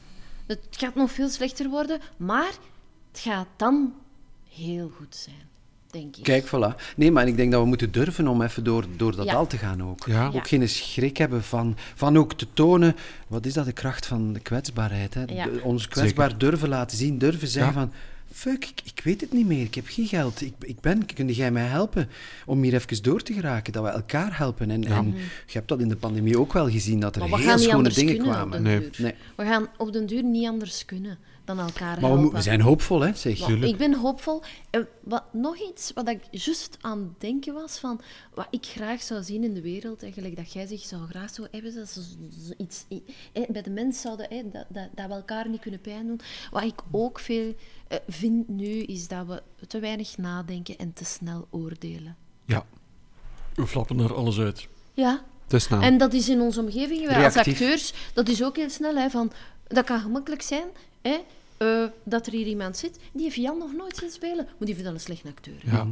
Het gaat nog veel slechter worden, maar het gaat dan heel goed zijn, denk ik. Kijk, voilà. Nee, maar ik denk dat we moeten durven om even door, door dat Ja. dal te gaan ook. Ja. Ook geen schrik hebben van, van ook te tonen, wat is dat, de kracht van de kwetsbaarheid. Hè? Ja. De- ons kwetsbaar durven laten zien, durven zeggen Ja. van, fuck, ik, ik weet het niet meer, ik heb geen geld. Ik, ik ben, kun jij mij helpen om hier even door te geraken, dat we elkaar helpen? En, en je hebt dat in de pandemie ook wel gezien, dat er Maar we heel gaan niet schone dingen kunnen kwamen. Nee. Nee. We gaan op den duur niet anders kunnen dan elkaar Maar we, zijn hoopvol, hè, zeg. Maar ik ben hoopvol. En wat, nog iets wat ik juist aan het denken was van wat ik graag zou zien in de wereld, eigenlijk dat jij zich zou graag zo hebben, dat ze iets bij de mens zouden, hè, dat, dat, dat we elkaar niet kunnen pijn doen. Wat ik ook veel eh, vind nu, is dat we te weinig nadenken en te snel oordelen. Ja, We flappen er alles uit. Ja, te snel. en dat is in onze omgeving, wij als acteurs, dat is ook heel snel. Hè, van, dat kan gemakkelijk zijn hè, eh, dat er hier iemand zit, die heeft Jan nog nooit zien spelen, maar die vindt dat een slechte acteur. Ja.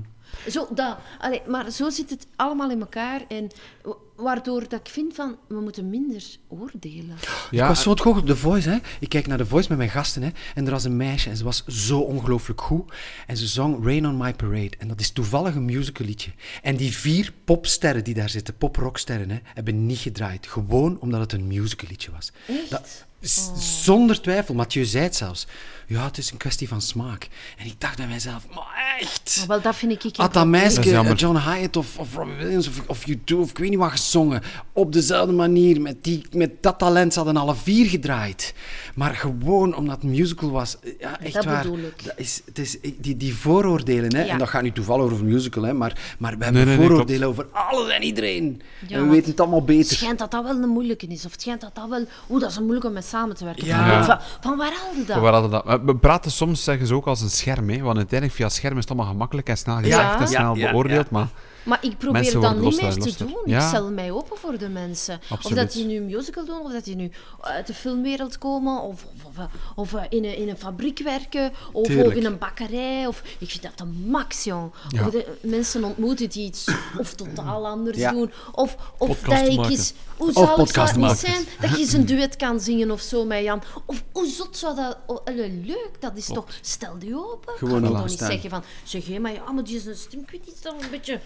Zo, dat, allee, maar zo zit het allemaal in elkaar. En wa- waardoor dat ik vind van, we moeten minder oordelen. Ja, ik was zo hoog op The Voice, hè. Ik kijk naar The Voice met mijn gasten, hè. En er was een meisje en ze was zo ongelooflijk goed. En ze zong Rain on My Parade. En dat is toevallig een musicalliedje. En die vier popsterren die daar zitten, poprocksterren, hè, hebben niet gedraaid. Gewoon omdat het een musicalliedje was. Echt? Dat, s- Zonder twijfel. Mathieu zei het zelfs. Ja, het is een kwestie van smaak. En ik dacht bij mijzelf, maar echt... Maar wel, dat vind ik... ik Had dat meisje, eh, John Hyatt of, of Robbie Williams of, of U2 of ik weet niet wat gezongen, op dezelfde manier, met, die, met dat talent, ze hadden alle vier gedraaid. Maar gewoon omdat het musical was, ja, echt Dat waar. bedoel ik. Dat is, het is, die, die vooroordelen, hè, Ja. en dat gaat nu toevallig over een musical, hè, maar, maar we hebben Nee, nee, nee, vooroordelen over alles en iedereen. Ja, en we weten het allemaal Het beter. schijnt dat dat wel een moeilijke is. Of het schijnt dat dat wel... Oeh, dat is moeilijk om mee samen te werken. Ja. Van, van, van waar haalde dat? We, hadden dat. We praten soms, zeggen ze ook, als een scherm. Hè? Want uiteindelijk, via scherm is het allemaal gemakkelijk en snel gezegd Ja. en snel Ja, ja, beoordeeld. ja. Maar Maar ik probeer Mensen dat niet meer te doen. Ja. Ik stel mij open voor de mensen. Of dat die nu musical doen, of dat die nu uit de filmwereld komen, of, of, of, of, eh, in, een, in een fabriek werken, of, of in een bakkerij. Of, ik vind dat de max, jong. Ja. Of de, mensen ontmoeten die iets of totaal anders Ja. doen. Of, of Podcast dat ik eens... Hoe zou het zou niet zijn dat je eens een duet kan zingen of zo met Jan? Of hoe zot zou dat... Oh, allee, leuk, dat is toch... Stel die open. Gewoon Ga je toch niet zeggen van... Zeg, hé, maar ja, maar die is een stem... Ik weet niet, is dan een beetje eh,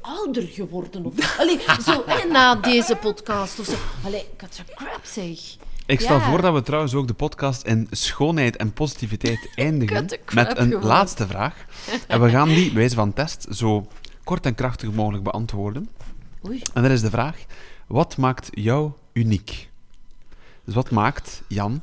ouder geworden of... Allee, zo, hè, na deze podcast of zo. Allee, ik had zo crap, zeg. ik stel Ja. voor dat we trouwens ook de podcast in schoonheid en positiviteit eindigen met een gewoon. laatste vraag. En we gaan die, wijze van test, zo kort en krachtig mogelijk beantwoorden. Oei. En dat is de vraag: wat maakt jou uniek? Dus wat maakt Jan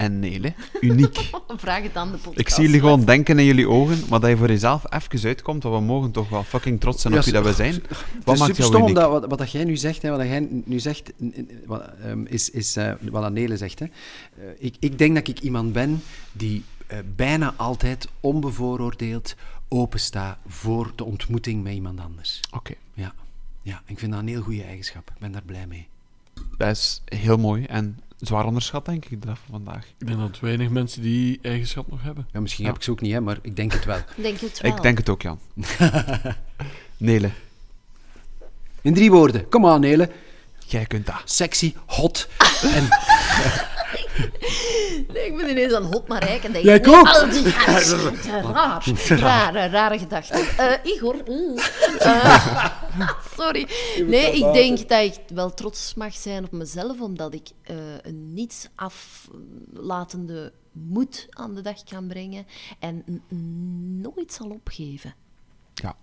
en Nele uniek? Vraag het aan de podcast. Ik zie jullie gewoon denken in jullie ogen, maar dat je voor jezelf even uitkomt, want we mogen toch wel fucking trots zijn op wie dat we zijn. Het Wat is maakt super jou stom, uniek? omdat wat, wat dat jij nu zegt, hè, wat dat jij nu zegt, wat, ehm, is, is eh, wat dat Nele zegt. Hè. Eh, ik, ik denk dat ik iemand ben die eh, bijna altijd onbevooroordeeld opensta voor de ontmoeting met iemand anders. Oké, Ja. ja, ik vind dat een heel goede eigenschap. Ik ben daar blij mee. Dat is heel mooi en zwaar onderschat, denk ik, de dag van vandaag. Ik denk dat weinig mensen die eigenschap nog hebben. Ja, misschien Ja. heb ik ze ook niet, hè, maar ik denk het wel. Ik denk het wel. Ik denk het ook, Jan. Nele, In drie woorden. Kom aan, Nele. jij kunt dat. Sexy, hot en... Nee, ik ben ineens aan hot naar rijk en denk... Ja, ik ook. al die gasten, raar, rare, rare gedachten. Eh, Igor... mm. Eh, sorry. Nee, ik denk dat ik wel trots mag zijn op mezelf, omdat ik eh, een niets aflatende moed aan de dag kan brengen en nooit zal opgeven. Ja.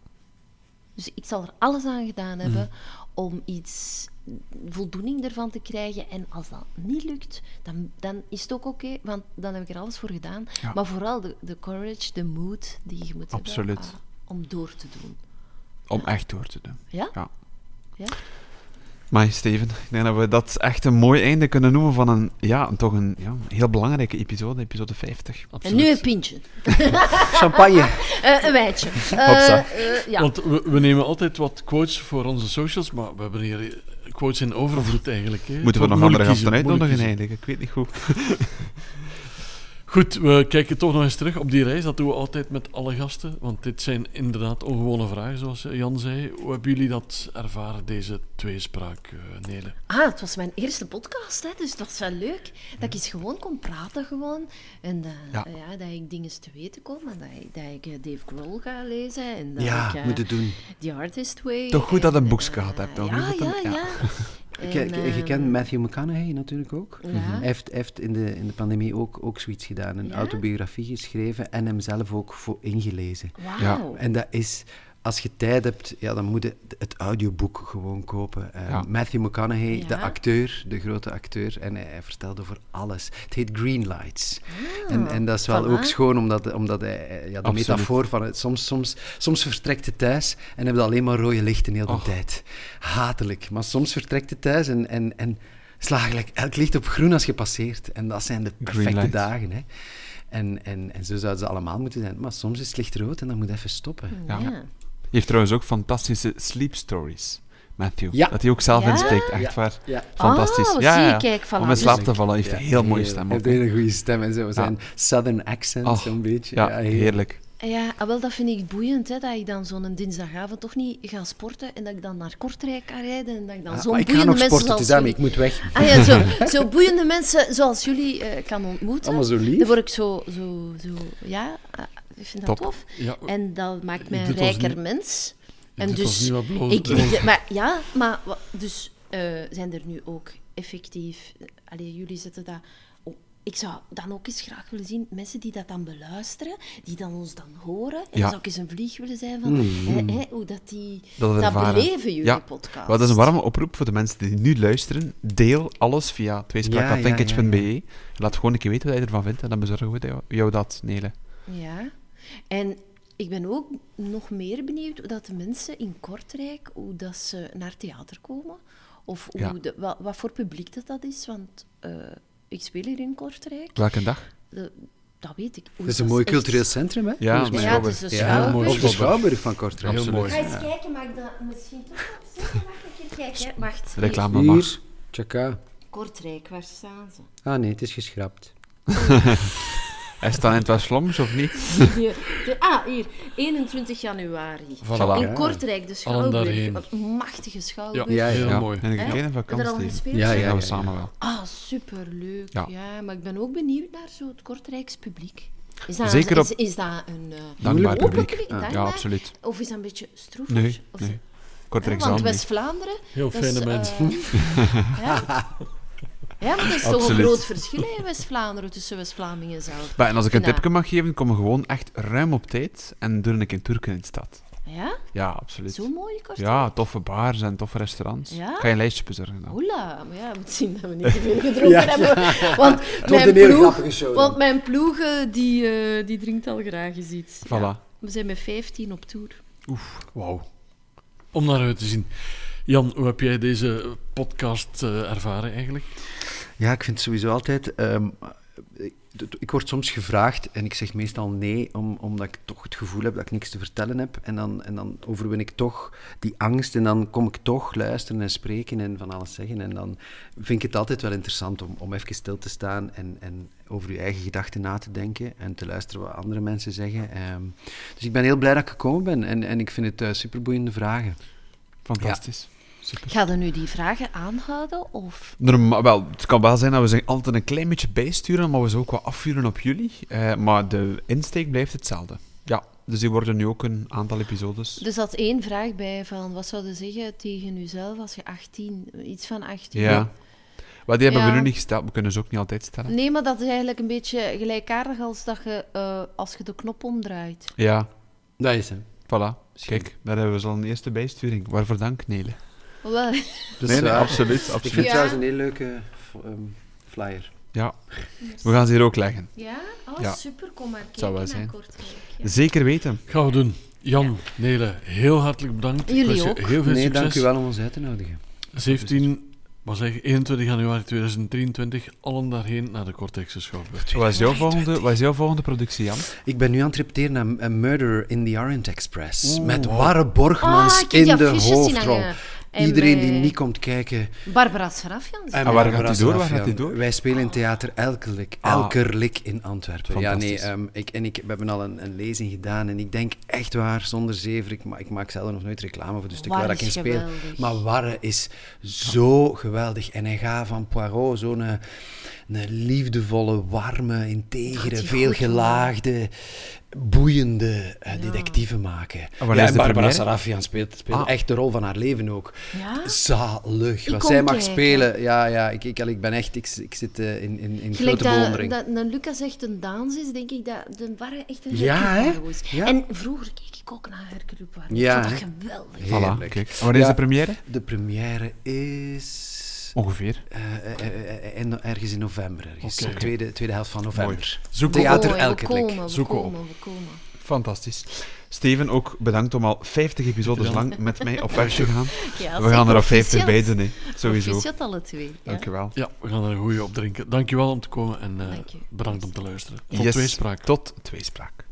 Dus ik zal er alles aan gedaan hebben om iets voldoening ervan te krijgen. En als dat niet lukt, dan, dan is het ook oké, want dan heb ik er alles voor gedaan. Ja. Maar vooral de, de courage, de moed die je moet Absoluut. hebben ah, om door te doen. Om echt door te doen. Ja? Ja. Ja? Maar Steven, ik denk dat we dat echt een mooi einde kunnen noemen van een, ja, toch een ja, heel belangrijke episode, episode 50. En Absoluut. nu een pintje. Champagne. Eh, een wijtje. Eh, Hopsa. eh, ja. Want we, we nemen altijd wat quotes voor onze socials, maar we hebben hier eh, quotes in overvloed eigenlijk. Hè. Moeten we nog andere gasten uitnodigen eigenlijk? Ik weet niet goed. Goed, we kijken toch nog eens terug op die reis. Dat doen we altijd met alle gasten. Want dit zijn inderdaad ongewone vragen, zoals Jan zei. Hoe hebben jullie dat ervaren, deze tweespraak, eh Nele? Ah, het was mijn eerste podcast, hè, dus dat was wel leuk. Dat ik eens gewoon kon praten gewoon. En eh, Ja. ja. dat ik dingen te weten kom. En dat ik, dat ik eh, Dave Grohl ga lezen. En dat Ja, ik, moet het doen. The Artist Way. Toch goed dat je een en, boekje eh, gehad hebt, toch? Ja, dat- ja, ja. ja. Je, je- je ehm, kent Matthew McConaughey natuurlijk ook. Ja. Hij heeft, heeft in, de, in de pandemie ook, ook zoiets gedaan. Een Ja? autobiografie geschreven en hem zelf ook voor ingelezen. Wauw. En dat is, als je tijd hebt, ja, dan moet je het audioboek gewoon kopen. Eh, Ja. Matthew McConaughey, Ja. de acteur, de grote acteur, en hij, hij vertelt over alles. Het heet Green Lights. Ah, en, en dat is wel voilà. ook schoon, omdat, omdat hij, hij- ja, de Absoluut. metafoor van het, soms, soms, soms vertrekt het thuis en heb je alleen maar rode lichten heel de Och. tijd. Hatelijk. Maar soms vertrekt het thuis en, en, en slaat gelijk elk licht op groen als je passeert. En dat zijn de perfecte dagen. Hè. En, en, en zo zouden ze allemaal moeten zijn. Maar soms is het licht rood en dan moet je even stoppen. Ja. Heeft trouwens ook fantastische sleep stories, Matthew. Ja. Dat hij ook zelf Ja? inspreekt, echt Ja. waar. Ja. Fantastisch. Oh, ja, kijk, voilà. Om in slaap te vallen heeft hij een heel mooie stem. Hij heeft een hele goede stem en zo. Zijn southern accent, Oh, zo'n beetje. ja, heerlijk. Ja, ah, wel, dat vind ik boeiend, hè, dat ik dan zo'n dinsdagavond toch niet ga sporten en dat ik dan naar Kortrijk kan rijden en dat ik dan Ah, zo'n maar ik ga boeiende nog mensen sporten, zoals daarmee, ik moet weg. Ah ja, zo, zo boeiende mensen zoals jullie eh, kan ontmoeten. Allemaal zo lief. Dan word ik zo, zo, zo ja, ah, ik vind dat Top. tof. Ja, En dat maakt mij een Dit rijker niet- mens. En dus, wat ik, ik- maar, ja, maar dus eh, zijn er nu ook effectief... Allee, jullie zetten dat... Oh, ik zou dan ook eens graag willen zien, mensen die dat dan beluisteren, die dan ons dan horen. En Ja. dan zou ik eens een vlieg willen zijn van Mm. hè, hè, hoe dat die... Dat beleven jullie Ja. podcast. Wel, dat is een warme oproep voor de mensen die nu luisteren. Deel alles via tweespraak.linkage.be. Laat gewoon een keer weten wat je ervan vindt en dan bezorgen we jou- jou dat, Nele. Ja, en ik ben ook nog meer benieuwd hoe dat de mensen in Kortrijk, hoe dat ze naar theater komen. Of hoe Ja. de, wat, wat voor publiek dat, dat is, want eh, ik speel hier in Kortrijk. Welke dag? De- dat weet ik. Het is een mooi echt- cultureel centrum, hè? Ja. Ja, het is de Ja, Schouwburg. de Schouwburg van Kortrijk. Heel mooi. Ga eens kijken, mag ik dat misschien toch? Mag ik een keer kijken? Wacht. hier. Reclame mag. Hier, tjaka. Kortrijk, waar staan ze? Ah nee, het is geschrapt. Hij staat in het West-Vlaams of niet? Hier. De- ah, hier. 21 januari. Voilà. In Kortrijk, de Schouwburg. Een machtige Ja, Schouwburg. Ja, ja. heel mooi. En een kleine al vakantie. gespeeld? Ja, Ja, ja, we ja. samen wel. Ah, superleuk. Ja. Ja. maar ik ben ook benieuwd naar zo het Kortrijks publiek. Is dat, Zeker is, op- is dat een eh, Dankbaar open publiek. publiek? Ja. Ja, absoluut. Of is dat een beetje stroef? Nee, Of, nee. Kortrijk want zal niet. West-Vlaanderen... Heel is, fijne eh, mensen. ja. Ja, maar dat is toch een groot verschil hè, in West-Vlaanderen tussen West-Vlamingen zelf. Maar, en als ik een Ja. tipje mag geven, kom gewoon echt ruim op tijd en doe een keer Turken in de stad. Ja? Ja, absoluut. Zo mooi Kortrijk? Ja, toffe bars en toffe restaurants. Ja? Ga je een lijstje bezorgen dan? Hola, maar ja, moet zien dat we niet te veel gedronken Ja, hebben. Want Het wordt mijn een hele ploeg, grappige show. want mijn ploeg eh, die, eh, die drinkt al graag eens iets. Voilà. Ja. We zijn met 15 op tour. Wauw. Om naar uit te zien. Jan, hoe heb jij deze podcast eh, ervaren eigenlijk? Ja, ik vind sowieso altijd... ehm, ik, word soms gevraagd en ik zeg meestal nee, om, omdat ik toch het gevoel heb dat ik niks te vertellen heb. En dan, en dan overwin ik toch die angst en dan kom ik toch luisteren en spreken en van alles zeggen. En dan vind ik het altijd wel interessant om, om even stil te staan en, en over je eigen gedachten na te denken en te luisteren wat andere mensen zeggen. Ehm, dus ik ben heel blij dat ik gekomen ben en, en ik vind het eh, superboeiende vragen. Fantastisch. Super. Ga je nu die vragen aanhouden? Of... Norma- wel, het kan wel zijn dat we ze altijd een klein beetje bijsturen, maar we ze ook wat afvuren op jullie. Eh, maar de insteek blijft hetzelfde. Ja, dus die worden nu ook een aantal episodes. Er zat één vraag bij van, wat zou je zeggen tegen jezelf als je 18, iets van 18... Ja. Maar die hebben we nu niet gesteld, we kunnen ze ook niet altijd stellen. Nee, maar dat is eigenlijk een beetje gelijkaardig als dat je, eh, als je de knop omdraait. Ja, Dat is hem. voilà. Kijk, daar hebben we zo'n eerste bijsturing. Waarvoor dank, Nele. Wel, Dus, nee, nee, eh, absoluut, Ik vind absoluut. het Ja. trouwens een hele leuke ehm, flyer. Ja, we gaan ze hier ook leggen. ja? Oh, Ja. super. Kom maar kijken Zou wel naar zijn. Kortrijk. Ja. Zeker weten. Gaan we doen. Jan, Nele, heel hartelijk bedankt. Jullie je ook. Heel veel Nee, succes. dank u wel om ons uit te nodigen. 17, wat zeg ik, 21 januari 2023, allen daarheen naar de Cortexse Schouwburg. Wat is jouw volgende, wat is jouw volgende productie, Jan? Ik ben nu aan het repeteren aan A Murder in the Orient Express. Oeh. met Warre Borgmans Ah, in de hoofdrol. En Iedereen bij die niet komt kijken. Barbara Sarafian. En waar Barbara gaat die door? Waar gaat die door? Wij spelen in theater Elkerlik, Ah. Elkerlik in Antwerpen. Ja, nee, Fantastisch. ehm, ik, en ik, we hebben al een, een lezing gedaan en ik denk echt waar, zonder zever, ik, ma- ik maak zelf nog nooit reclame voor de stuk waar ik in is speel. geweldig. Maar Warre is zo geweldig. En hij gaat van Poirot, zo'n eh, een liefdevolle, warme, integere, veel gelaagde, boeiende eh, detectieve maken. Ja, en Barbara? Sarafian speelt, speelt Ah. echt de rol van haar leven ook. Ja? Zalig. Ik Wat zij mag kijken. spelen. Ja, ja ik, ik, ik ben echt... Ik, ik zit eh, in, in, in grote dat, bewondering. dat, dat Lucas echt een dans is, denk ik dat de waren echt een Ja, hè? Ja. En vroeger keek ik ook naar Hercule Poirot. Ja, ik vond dat geweldig. Heerlijk. Voilà, kijk. En wanneer is de première? De première is... Ongeveer. eh, eh, eh, in- ergens in november. Ergens. Tweede, tweede helft van november. Zoek Theater Mooi, elke we blik. komen, we Zoeken we komen, we komen. Fantastisch. Steven, ook bedankt om al 50 episodes lang met mij op weg te gaan. Ja, We gaan er op 50 bij doen, hè. sowieso. Proficiat alle twee. Ja. Dankjewel. Ja, we gaan er een goeie op drinken. Dankjewel om te komen en eh, bedankt om te luisteren. Tot Yes, tweespraak. Tot tweespraak.